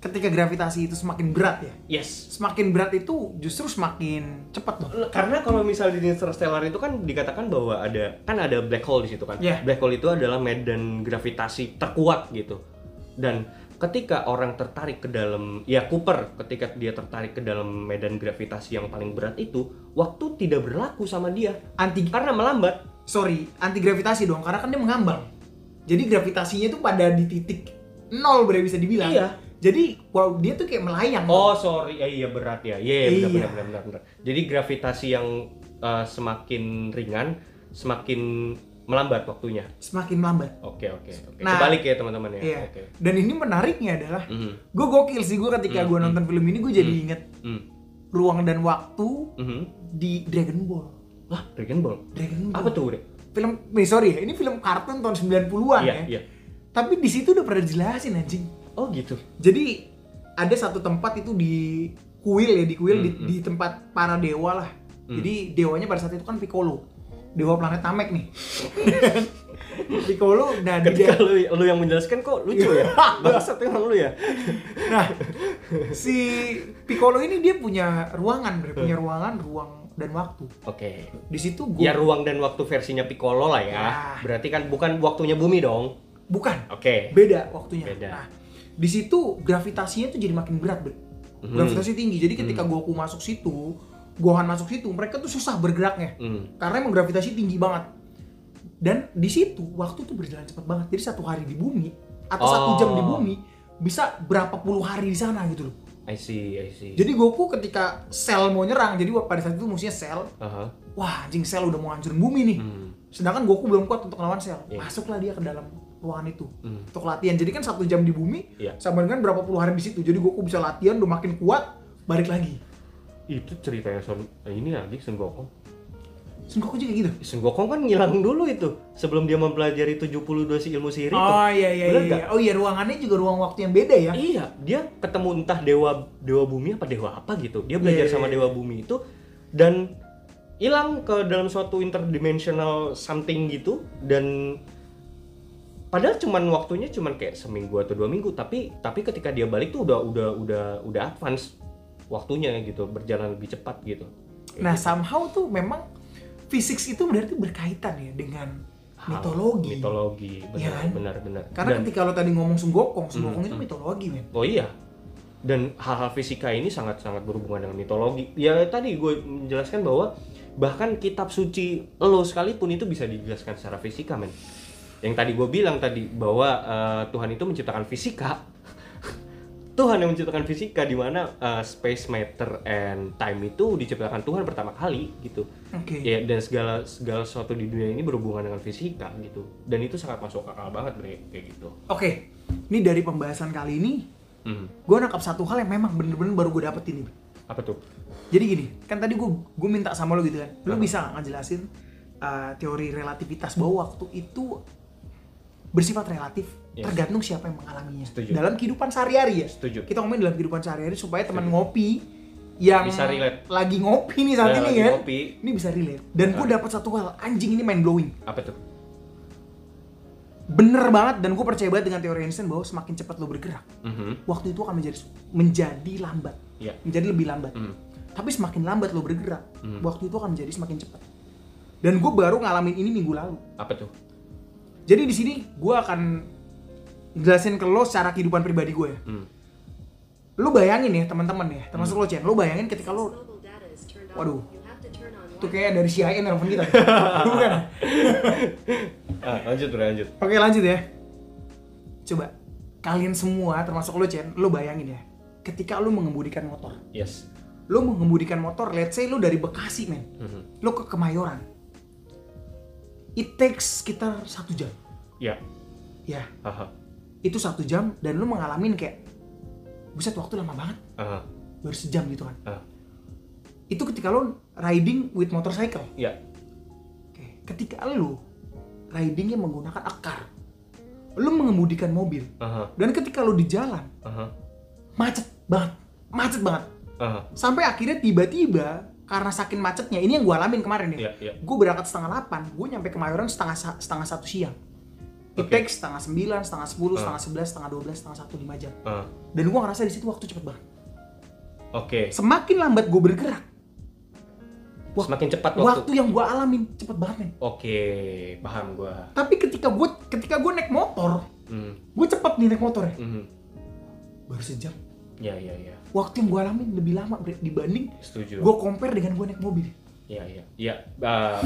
Ketika gravitasi itu semakin berat ya, Yes. semakin berat itu justru semakin cepat dong. Karena kalau misal di Interstellar itu kan dikatakan bahwa ada kan ada black hole di situ kan. Iya. Black hole itu adalah medan gravitasi terkuat gitu. Dan ketika orang tertarik ke dalam ya Cooper ketika dia tertarik ke dalam medan gravitasi yang paling berat itu, waktu tidak berlaku sama dia Anti karena melambat. sorry, anti gravitasi dong, karena kan dia mengambang. Jadi gravitasinya itu pada di titik nol bre bisa dibilang. Iya. Jadi wow, dia tuh kayak melayang. Oh sorry, ya, iya berat ya, iya Iya. benar, benar benar benar benar. Jadi gravitasi yang uh, semakin ringan, semakin melambat waktunya. Semakin melambat. Oke oke oke. Nah, Kebalik ya teman-teman ya. Iya. Oke. Dan ini menariknya adalah Mhm. gue gokil sih gue ketika Hmm, gue hmm. nonton film ini gue jadi Hmm. inget Hmm. ruang dan waktu Mhm. di Dragon Ball. Wah, Dragon Ball. Dragon Ball. Apa tuh, Bre? Film, nih sorry ya, ini film kartun tahun 90-an Iya, ya. iya. Tapi di situ udah pernah dijelasin anjing. Oh, gitu. Jadi ada satu tempat itu di kuil ya, di kuil Hmm, di, hmm. di tempat para dewa lah. Hmm. Jadi dewanya pada saat itu kan Piccolo. Dewa planet Namek nih. Piccolo nah di Ketika lu, lu yang menjelaskan kok lucu ya? Bangsat emang lu ya? Nah, si Piccolo ini dia punya ruangan, bre. punya ruangan, ruang dan waktu. Oke. Di situ gue Ya ruang dan waktu versinya Piccolo lah ya. Ya. Berarti kan bukan waktunya bumi dong. bukan Oke. beda waktunya. Beda. Nah, di situ gravitasinya tuh jadi makin berat, bre. Mhm. Gravitasi tinggi. Jadi ketika Goku masuk situ, Gohan masuk situ, mereka tuh susah bergeraknya. Hmm. Karena emang gravitasi tinggi banget. Dan di situ waktu tuh berjalan cepat banget. Jadi satu hari di bumi atau satu Oh. jam di bumi bisa berapa puluh hari di sana gitu loh. I see, I see. Jadi Goku ketika sel mau nyerang, jadi pada saat itu musuhnya sel, Aha. wah anjing sel udah mau hancurin bumi nih. Hmm. Sedangkan Goku belum kuat untuk melawan sel. Iya. Masuklah dia ke dalam ruangan itu Hmm. untuk latihan. Jadi kan satu jam di bumi Iya. sama dengan berapa puluh hari di situ. Jadi Goku bisa latihan udah makin kuat, balik lagi. Itu ceritanya Son ini lagi Son Gokong. Sun Goku juga gitu. Son Gokong kan ngilang dulu itu sebelum dia mempelajari 72 si ilmu sihir itu. Oh iya iya Bener iya. nggak? Oh iya ruangannya juga ruang waktu yang beda ya. Iya, dia ketemu entah dewa dewa bumi apa dewa apa gitu. Dia belajar Iya, iya, sama iya. dewa bumi itu dan hilang ke dalam suatu interdimensional something gitu dan padahal cuman waktunya cuman kayak seminggu atau dua minggu tapi tapi ketika dia balik tuh udah udah udah udah advance waktunya gitu berjalan lebih cepat gitu. Kayak Nah gitu. somehow tuh memang fisik itu berarti berkaitan ya dengan Hal- mitologi. mitologi benar Iya kan? benar benar. Karena Dan- ketika lo tadi ngomong Sun Gokong, Sun Hmm, Gokong itu hmm. mitologi men. Oh iya. Dan hal-hal fisika ini sangat-sangat berhubungan dengan mitologi. Ya tadi gue menjelaskan bahwa bahkan kitab suci lo sekalipun itu bisa dijelaskan secara fisika, men. Yang tadi gue bilang tadi bahwa eh, Tuhan itu menciptakan fisika. Tuhan yang menciptakan fisika di mana eh, space, matter, and time itu diciptakan Tuhan pertama kali gitu. Oke. Ya dan segala segala sesuatu di dunia ini berhubungan dengan fisika gitu. Dan itu sangat masuk akal banget, Bre, kayak gitu. Oke. Ini dari pembahasan kali ini, Hmm. gue nangkap satu hal yang memang bener-bener baru gue dapet ini. Apa tuh? Jadi gini, kan tadi gue gue minta sama lo gitu kan, lo Apa? bisa ngejelasin uh, teori relativitas bahwa waktu itu bersifat relatif, Yes. tergantung siapa yang mengalaminya. Setuju. Dalam kehidupan sehari-hari ya. Setuju. Kita ngomongin dalam kehidupan sehari-hari supaya teman ngopi yang Bisa relate. lagi ngopi nih saat Nah, ini kan, ngopi. ini bisa relate. Dan gue dapat satu hal, anjing ini mind blowing. Apa tuh? Bener banget dan gue percaya banget dengan teori Einstein bahwa semakin cepat lo bergerak, Mhm. waktu itu akan menjadi menjadi lambat, Iya. menjadi lebih lambat. Hmm. Tapi semakin lambat lo bergerak, Hmm. waktu itu akan menjadi semakin cepat. Dan gue baru ngalamin ini minggu lalu. Apa tuh? Jadi di sini gue akan jelasin ke lo secara kehidupan pribadi gue ya. Hmm. Lo bayangin ya teman-teman ya, termasuk lo Chen. Lo bayangin ketika lo Waduh. Tuh kayak dari CIA nelfon kita. Bukan. Ah, lanjut bro, lanjut. Oke lanjut ya. Coba kalian semua termasuk lo Chen, lo bayangin ya. Ketika lo mengemudikan motor, Yes. lo mengemudikan motor, let's say lo dari Bekasi men, Mhm. lo ke Kemayoran. It takes sekitar satu jam. Ya. Ya, Aha. Itu satu jam dan lu mengalami kayak buset waktu lama banget Aha. baru sejam gitu kan Ah. itu ketika lu riding with motorcycle Ya. Oke. ketika lu ridingnya menggunakan akar lu mengemudikan mobil Aha. dan ketika lu di jalan Aha. macet banget macet banget Aha. sampai akhirnya tiba-tiba karena saking macetnya ini yang gue alamin kemarin ya Iya, iya. gue berangkat setengah 8 gue nyampe Kemayoran setengah setengah satu siang it takes setengah 9, setengah 10, Ah. setengah 11, setengah 12, setengah 1, 5 jam Ah, dan gue ngerasa di situ waktu cepet banget Oke. semakin lambat gue bergerak Wak- Semakin cepat waktu, waktu. yang gue alamin cepet banget men Oke, paham gua. tapi ketika gue ketika gue naik motor Hmm. gue cepet nih naik motor ya mhm. baru sejam Ya, ya, ya. waktu yang gue alamin lebih lama Bre, dibanding Setuju. gue compare dengan gue naik mobil Iya, iya. Iya, eh,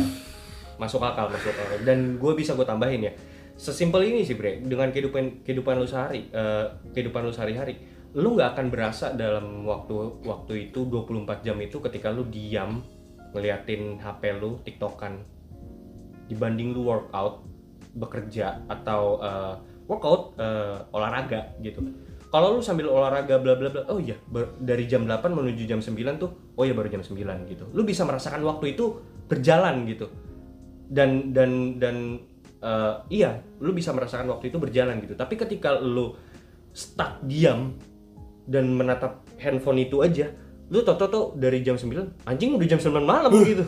masuk akal, masuk akal. Dan gue bisa gue tambahin ya. Sesimpel ini sih, Bre. Dengan kehidupan kehidupan lu sehari, eh, kehidupan lu sehari-hari, lu nggak akan berasa dalam waktu waktu itu 24 jam itu ketika lu diam ngeliatin HP lu tiktokan. Dibanding lu workout bekerja atau eh, workout eh, olahraga gitu. Kalau lu sambil olahraga bla bla bla oh iya dari jam 8 menuju jam 9 tuh oh iya baru jam 9 gitu. Lu bisa merasakan waktu itu berjalan gitu. Dan dan dan eh, iya lu bisa merasakan waktu itu berjalan gitu. Tapi ketika lu stuck diam dan menatap handphone itu aja lu toto tuh dari jam 9 anjing udah jam 9 malam gitu.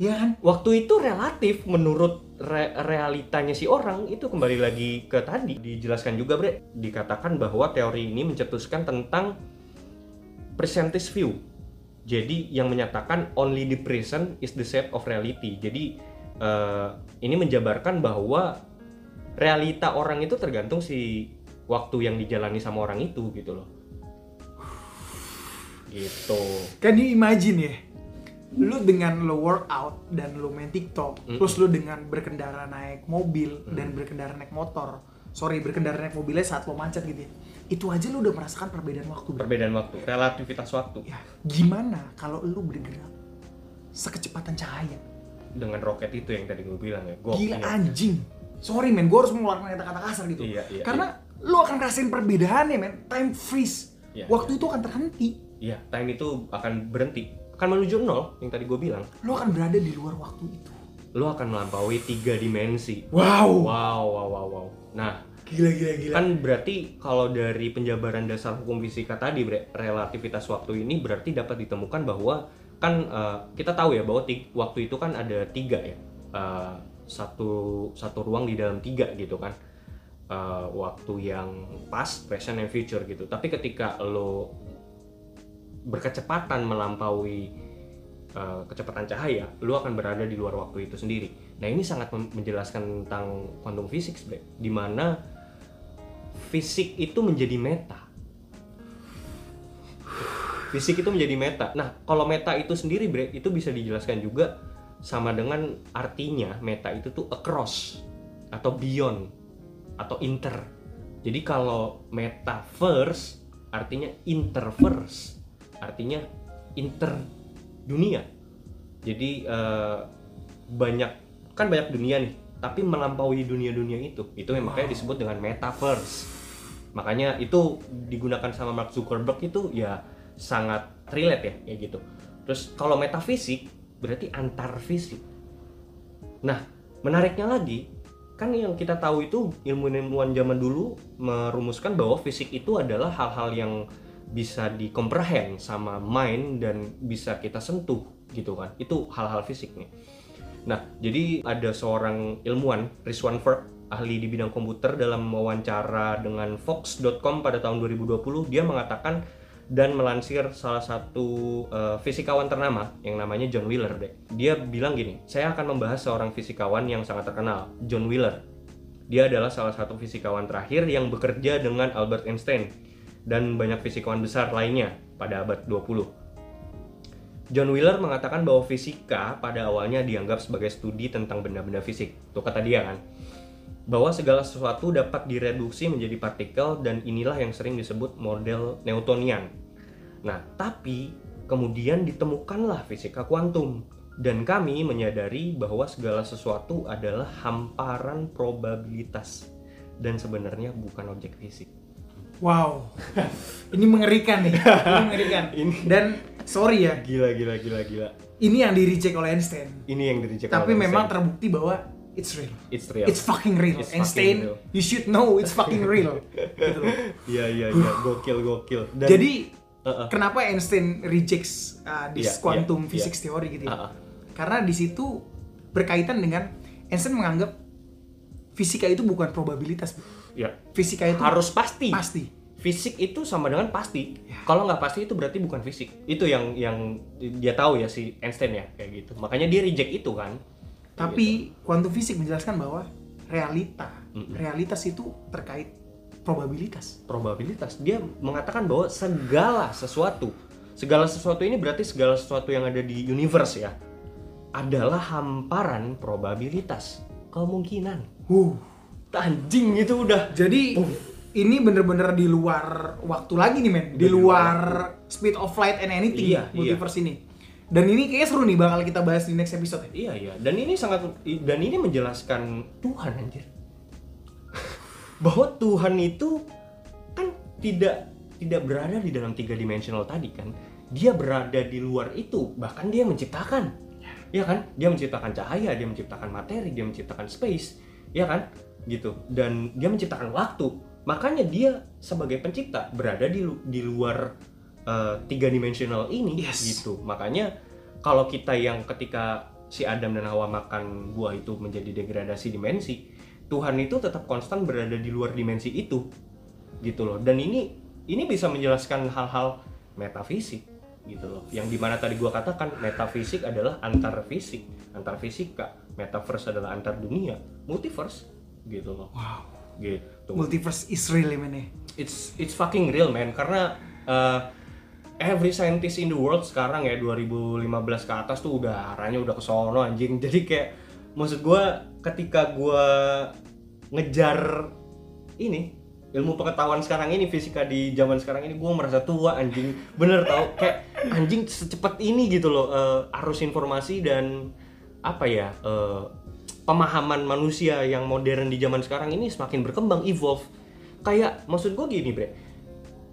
Iya kan? Waktu itu relatif menurut re- realitanya si orang itu kembali lagi ke tadi. Dijelaskan juga bre dikatakan bahwa teori ini mencetuskan tentang percentage view. Jadi yang menyatakan only the present is the set of reality. Jadi eh, ini menjabarkan bahwa realita orang itu tergantung si waktu yang dijalani sama orang itu gitu loh gitu Kan you imagine ya, lu dengan lo workout dan lo main TikTok, Mm. terus lu dengan berkendara naik mobil Mm. dan berkendara naik motor, sorry berkendara naik mobilnya saat lo macet gitu ya, itu aja lu udah merasakan perbedaan waktu. Perbedaan waktu relativitas waktu Ya, gimana kalau lu bergerak sekecepatan cahaya? Dengan roket itu yang tadi gue bilang ya gokil Gila anjing. Sorry men, gue harus mengeluarkan kata-kata kasar gitu. Iya, iya, Karena lu akan rasain perbedaannya men, time freeze. Iya, Waktu itu akan terhenti. Iya, time itu akan berhenti. Akan menuju nol, yang tadi gue bilang. Lu akan berada di luar waktu itu. Lo akan melampaui tiga dimensi. Wow. Wow, wow, wow, wow. Nah, Gila gila gila. kan berarti kalau dari penjabaran dasar hukum fisika tadi, bre, relativitas waktu ini berarti dapat ditemukan bahwa kan eh, kita tahu ya bahwa waktu itu kan ada tiga ya, Eh, satu satu ruang di dalam tiga gitu kan. Eh, waktu yang past, present, and future gitu. Tapi ketika lo berkecepatan melampaui uh, kecepatan cahaya, lu akan berada di luar waktu itu sendiri. Nah ini sangat menjelaskan tentang quantum physics, di mana fisik itu menjadi meta. Fisik itu menjadi meta. Nah kalau meta itu sendiri, bre, itu bisa dijelaskan juga sama dengan artinya meta itu tuh across atau beyond atau inter. Jadi kalau metaverse artinya interverse, artinya inter dunia. Jadi eh, banyak kan banyak dunia nih, tapi melampaui dunia-dunia itu. Itu yang makanya disebut dengan metaverse. Makanya itu digunakan sama Mark Zuckerberg itu ya sangat relate ya kayak gitu. Terus kalau metafisik berarti antar fisik. Nah, menariknya lagi, kan yang kita tahu itu ilmu-ilmuwan zaman dulu merumuskan bahwa fisik itu adalah hal-hal yang bisa dikomprehend sama mind dan bisa kita sentuh gitu kan. Itu hal-hal fisik nih. Nah, jadi ada seorang ilmuwan, Rizwan Ferk, ahli di bidang komputer dalam wawancara dengan Fox.com pada tahun 2020, dia mengatakan dan melansir salah satu eh, fisikawan ternama yang namanya John Wheeler deh. Dia bilang gini, saya akan membahas seorang fisikawan yang sangat terkenal, John Wheeler. Dia adalah salah satu fisikawan terakhir yang bekerja dengan Albert Einstein dan banyak fisikawan besar lainnya pada abad 20. John Wheeler mengatakan bahwa fisika pada awalnya dianggap sebagai studi tentang benda-benda fisik. Itu kata dia kan. Bahwa segala sesuatu dapat direduksi menjadi partikel dan inilah yang sering disebut model Newtonian. Nah, tapi kemudian ditemukanlah fisika kuantum dan kami menyadari bahwa segala sesuatu adalah hamparan probabilitas dan sebenarnya bukan objek fisik. Wow, ini mengerikan nih, ini mengerikan. Ini- Dan sorry ya, Gila gila gila gila. ini yang di reject oleh Einstein. Ini yang direject Tapi oleh memang Einstein. terbukti bahwa it's real. it's real. It's fucking real. It's fucking Einstein, real. you should know it's fucking real. gitu. Iya iya iya, gokil gokil. Dan Jadi Uh-uh. kenapa Einstein rejects uh, this Iya, quantum iya, physics theory gitu ya. Uh-uh. Karena di situ berkaitan dengan Einstein menganggap fisika itu bukan probabilitas. Ya. Fisika itu Harus pasti. pasti. Fisik itu sama dengan pasti. Ya. Kalau nggak pasti itu berarti bukan fisik. Itu yang yang dia tahu ya si Einstein ya kayak gitu. Makanya dia reject itu kan. Tapi gitu. quantum physics menjelaskan bahwa realita, Mm-mm. realitas itu terkait probabilitas. probabilitas dia mengatakan bahwa segala sesuatu segala sesuatu ini berarti segala sesuatu yang ada di universe ya adalah hamparan probabilitas kemungkinan Uh. anjing itu udah Jadi ini bener-bener di luar waktu lagi nih men, di luar speed of light and anything Iya, multiverse ini. Dan ini kayaknya seru nih bakal kita bahas di next episode. Ya. iya iya. Dan ini sangat dan ini menjelaskan Tuhan anjir. Bahwa Tuhan itu kan tidak tidak berada di dalam tiga dimensional tadi kan? Dia berada di luar itu. Bahkan dia menciptakan. Ya kan? Dia menciptakan cahaya dia menciptakan materi dia menciptakan space. Ya kan? Gitu. Dan dia menciptakan waktu. Makanya dia sebagai pencipta berada di di luar uh, tiga dimensional ini Yes. gitu. Makanya kalau kita yang ketika si Adam dan Hawa makan buah itu menjadi degradasi dimensi Tuhan itu tetap konstan berada di luar dimensi itu gitu loh. Dan ini ini bisa menjelaskan hal-hal metafisik gitu loh. Yang di mana tadi gua katakan metafisik adalah antar fisik antar fisika metaverse adalah antar dunia. Multiverse gitu loh. Wow. gitu. Multiverse is real ya. it's it's fucking real man. Karena uh, every scientist in the world sekarang ya 2015 ke atas tuh udah arahnya udah ke sono anjing. Jadi kayak maksud gua ketika gua ngejar ini ilmu pengetahuan sekarang ini fisika di zaman sekarang ini gua merasa tua anjing. Bener tau? Kayak anjing secepat ini gitu loh uh, arus informasi dan apa ya uh, pemahaman manusia yang modern di zaman sekarang ini semakin berkembang evolve. Kayak maksud gue gini bre.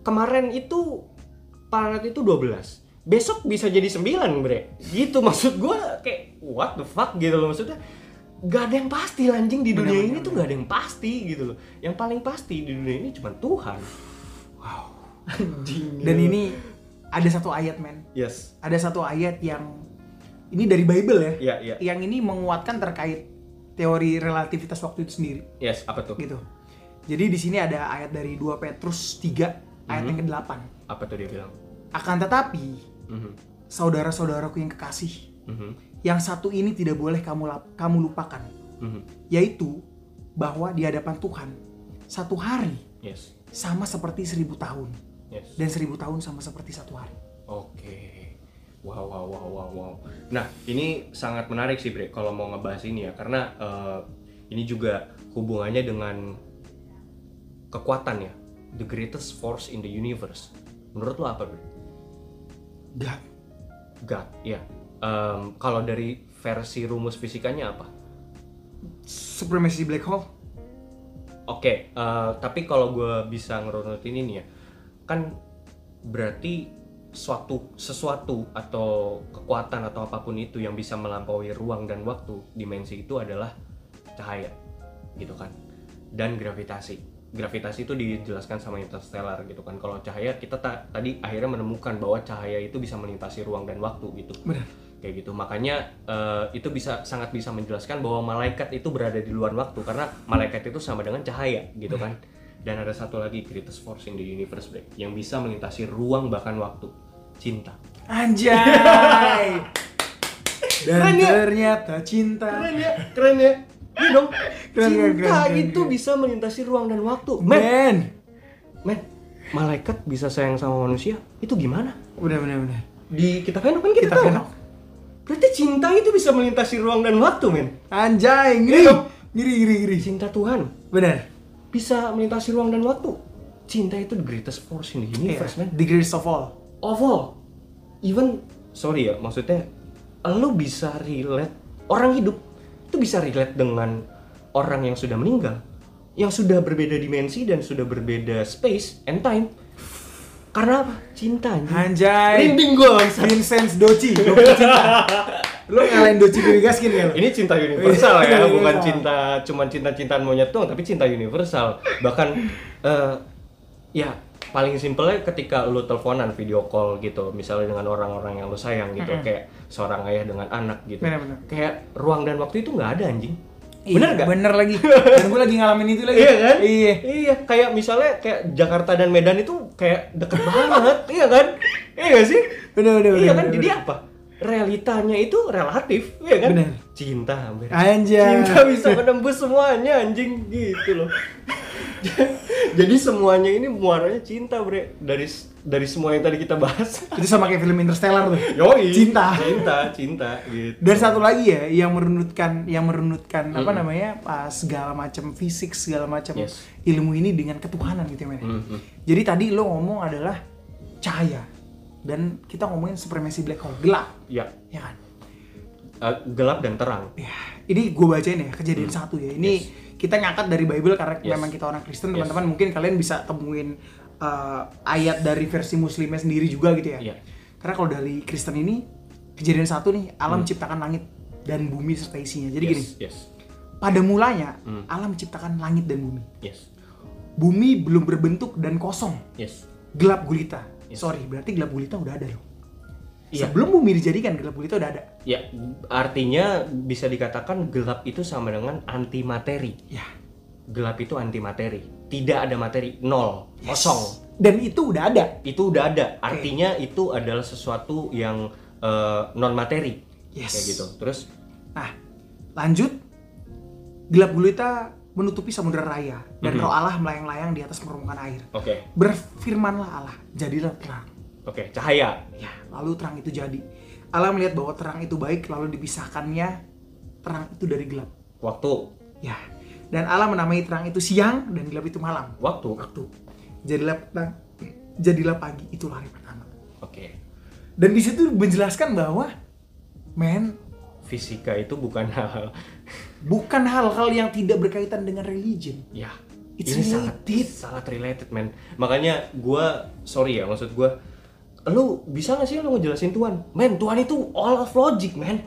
Kemarin itu planet itu 12 besok bisa jadi 9 bre. Gitu maksud gue kayak what the fuck gitu loh maksudnya. Gak ada yang pasti anjing di dunia ini benar, tuh gak ada yang pasti gitu loh. Yang paling pasti di dunia ini cuma Tuhan. Wow. anjing Dan ini ada satu ayat men. yes. Ada satu ayat yang ini dari Bible ya. ya ya Yang ini menguatkan terkait teori relativitas waktu itu sendiri. Yes apa tuh? Gitu. Jadi di sini ada ayat dari 2 Petrus 3 ayat yang ke-8. apa tuh dia bilang Akan tetapi Mhm, saudara-saudaraku yang kekasih, mhm, yang satu ini tidak boleh kamu lap- kamu lupakan, mhm. yaitu bahwa di hadapan Tuhan satu hari yes sama seperti seribu tahun yes dan seribu tahun sama seperti satu hari. Oke. Wow, wow, wow, wow, wow. Nah, ini sangat menarik sih, Bre, kalau mau ngebahas ini ya, karena eh, ini juga hubungannya dengan kekuatan ya, the greatest force in the universe. Menurut lo apa, Bre? God. God, ya. Em, kalau dari versi rumus fisikanya apa? Supremacy black hole. Oke, eh, tapi kalau gue bisa ngerunutin ini ya, kan berarti suatu sesuatu atau kekuatan atau apa pun itu yang bisa melampaui ruang dan waktu dimensi itu adalah cahaya, gitu kan, dan gravitasi. Gravitasi itu dijelaskan sama interstellar gitu kan. Kalau cahaya kita ta- tadi akhirnya menemukan bahwa cahaya itu bisa melintasi ruang dan waktu gitu Benar. kayak gitu makanya eh, itu bisa sangat bisa menjelaskan bahwa malaikat itu berada di luar waktu karena malaikat itu sama dengan cahaya gitu kan dan ada satu lagi greatest force in the universe Bre, yang bisa melintasi ruang bahkan waktu cinta Anjay. Dan Keren ya? ternyata cinta. keren ya keren ya Iya dong Keren, cinta keren, keren, keren, itu keren. bisa melintasi ruang dan waktu men Men. men malaikat bisa sayang sama manusia itu gimana Benar benar benar. di kita kan kan kita, Kita tahu fenok. berarti cinta itu bisa melintasi ruang dan waktu men Anjay, ngiri. Iya. Ngiri ngiri ngiri. cinta Tuhan Benar. bisa melintasi ruang dan waktu. Cinta itu the greatest force in the universe, Iya. man. The greatest of all. Of all. Even, sorry ya, maksudnya, lo bisa relate, orang hidup itu bisa relate dengan orang yang sudah meninggal. Yang sudah berbeda dimensi dan sudah berbeda space and time. Karena apa? Cinta, anjing. Anjay. Rinding bangsa. Vincent Doci, dokter cinta. Lo ngalahin Doci Kuigaskin ya lo? Ini cinta universal ya, Iya, bukan cinta cuman cinta-cintaan monyet doang, tapi cinta universal. Bahkan eh, ya paling simpelnya ketika lu teleponan video call gitu misalnya dengan orang-orang yang lu sayang gitu kayak seorang ayah dengan anak gitu Benar-benar. kayak ruang dan waktu itu nggak ada anjing Iya, bener gak? Bener lagi. Dan gue lagi ngalamin itu lagi. Iya kan? Iya. Iya, kayak misalnya kayak Jakarta dan Medan itu kayak deket banget, iya kan? Iya gak sih? Bener, bener, Iya bener, kan? bener, Jadi bener. apa? Realitanya itu relatif, iya kan? Bener. Cinta hampir. Anjay. Cinta bisa menembus semuanya anjing gitu loh. Jadi semuanya ini muaranya cinta, Bre. Dari dari semua yang tadi kita bahas. Itu sama kayak film Interstellar tuh. Yoi. Cinta. Cinta, cinta gitu. Dan satu lagi ya yang merunutkan yang merunutkan apa namanya ah, segala macam fisik segala macam Yes. ilmu ini dengan ketuhanan gitu ya men. Mhm. Jadi tadi lo ngomong adalah cahaya dan kita ngomongin supremasi black hole gelap Ya, ya kan. eh, gelap dan terang. Ya, ini gue bacain ya kejadian satu ya. Ini kita ngangkat dari Bible karena Hmm. Yes. memang kita orang Kristen, Yes. teman-teman mungkin kalian bisa temuin uh, ayat dari versi Muslimnya sendiri juga gitu ya. Iya. Karena kalau dari Kristen ini kejadian satu nih, alam ciptakan langit dan bumi serta isinya. Jadi gini, Hmm. yes, yes, pada mulanya Hmm. alam menciptakan langit dan bumi. yes, Bumi belum berbentuk dan kosong, yes. gelap gulita. Yes. Sorry, berarti gelap gulita udah ada loh. Iya. Sebelum bumi dijadikan gelap gulita udah ada. Ya, artinya bisa dikatakan gelap itu sama dengan anti materi. Ya. Gelap itu anti materi. Tidak ada materi, nol, kosong. Dan itu udah ada. Itu udah ada. Artinya itu adalah sesuatu yang non materi. Yes. Kayak gitu. Terus Nah, lanjut. Gelap gulita menutupi samudera raya dan Mhm. roh Allah melayang-layang di atas permukaan air. oke. Berfirmanlah Allah, jadilah terang. Oke, cahaya. Ya, lalu terang itu jadi. Allah melihat bahwa terang itu baik, lalu dipisahkannya terang itu dari gelap. Waktu. Ya, dan Allah menamai terang itu siang dan gelap itu malam. Waktu. Waktu. Jadilah petang, jadilah pagi, itulah hari pertama. Oke. Dan di situ menjelaskan bahwa men Fisika itu bukan hal bukan hal-hal yang tidak berkaitan dengan religion. ya It's ini sangat related. sangat related man makanya gua sorry ya maksud gua lu bisa gak sih lu ngejelasin Tuhan? Men Tuhan itu all of logic man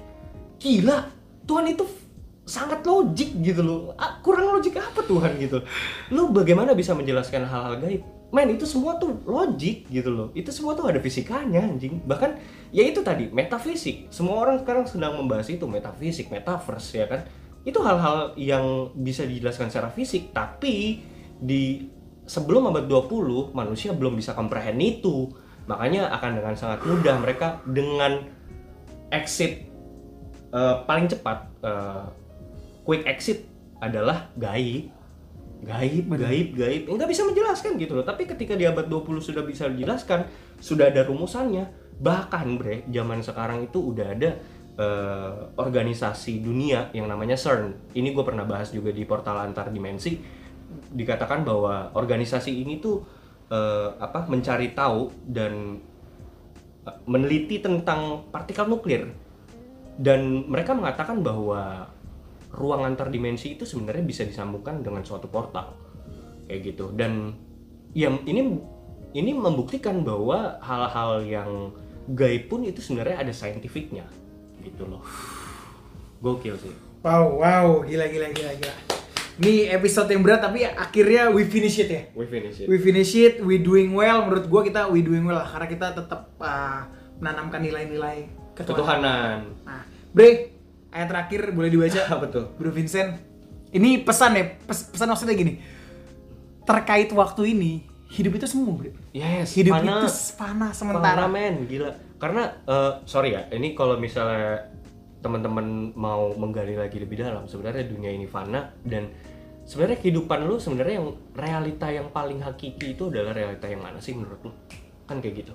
gila Tuhan itu sangat logik gitu loh. Kurang logik apa Tuhan gitu? Lu bagaimana bisa menjelaskan hal-hal gaib? Men itu semua tuh logik gitu loh. Itu semua tuh ada fisikanya anjing. Bahkan ya itu tadi metafisik. Semua orang sekarang sedang membahas itu metafisik metaverse ya kan? Itu hal-hal yang bisa dijelaskan secara fisik tapi di sebelum abad 20 manusia belum bisa comprehend itu makanya akan dengan sangat mudah mereka dengan exit eh, paling cepat eh, quick exit adalah gaib. Gaib gaib gaib. Nggak bisa menjelaskan gitu loh. Tapi ketika di abad 20 sudah bisa dijelaskan sudah ada rumusannya. Bahkan bre zaman sekarang itu udah ada eh, organisasi dunia yang namanya CERN. Ini gue pernah bahas juga di portal antar dimensi dikatakan bahwa organisasi ini tuh eh, apa mencari tahu dan eh, meneliti tentang partikel nuklir. Dan mereka mengatakan bahwa ruang antar dimensi itu sebenarnya bisa disambungkan dengan suatu portal. Kayak gitu. Dan ya ini ini membuktikan bahwa hal-hal yang gaib pun itu sebenarnya ada saintifiknya. Gitu loh. Gokil sih. Wow, wow, gila gila gila gila. Ini episode yang berat tapi akhirnya we finish it ya. we finish it We finish it, we doing well. Menurut gua kita we doing well lah karena kita tetap uh, menanamkan nilai-nilai ketuhanan. Nah, Bre, ayat terakhir boleh dibaca. apa tuh Bro Vincent. Ini pesan ya, pes- pesan maksudnya gini. Terkait waktu ini, hidup itu semu, Bre. yes Hidup mana- itu fana sementara. Parah, men gila karena eh, sorry ya ini kalau misalnya teman-teman mau menggali lagi lebih dalam. Sebenarnya dunia ini fana dan sebenarnya kehidupan lu sebenarnya yang realita yang paling hakiki itu adalah realita yang mana sih menurut lu? Kan kayak gitu.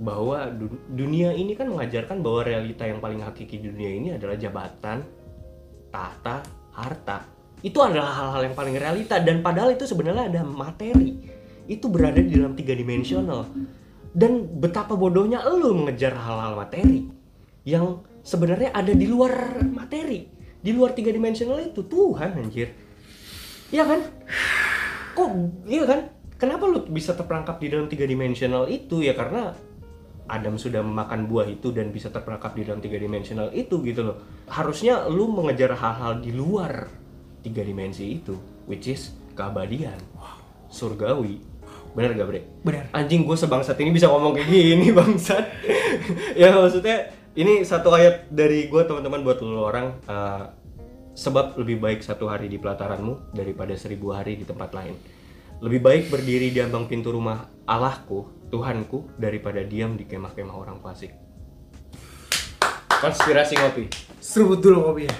Bahwa du- dunia ini kan mengajarkan bahwa realita yang paling hakiki dunia ini adalah jabatan tahta harta. Itu adalah hal-hal yang paling realita dan padahal itu sebenarnya ada materi. Itu berada di dalam tiga dimensional. Dan betapa bodohnya lu mengejar hal-hal materi yang sebenarnya ada di luar materi. Di luar tiga dimensional itu Tuhan anjir. Iya kan? Kok iya kan? Kenapa lu bisa terperangkap di dalam tiga dimensional itu? Ya karena Adam sudah memakan buah itu dan bisa terperangkap di dalam tiga dimensional itu gitu loh. Harusnya lu mengejar hal-hal di luar tiga dimensi itu which is keabadian. Surgawi. Bener gak bre? Benar. Anjing gue sebangsat ini bisa ngomong kayak gini bangsat. ya maksudnya ini satu ayat dari gue teman-teman buat lu orang. eh, sebab lebih baik satu hari di pelataranmu daripada seribu hari di tempat lain. Lebih baik berdiri di ambang pintu rumah Allahku, Tuhanku, daripada diam di kemah-kemah orang fasik. Konspirasi ngopi. Seruput dulu kopi ya.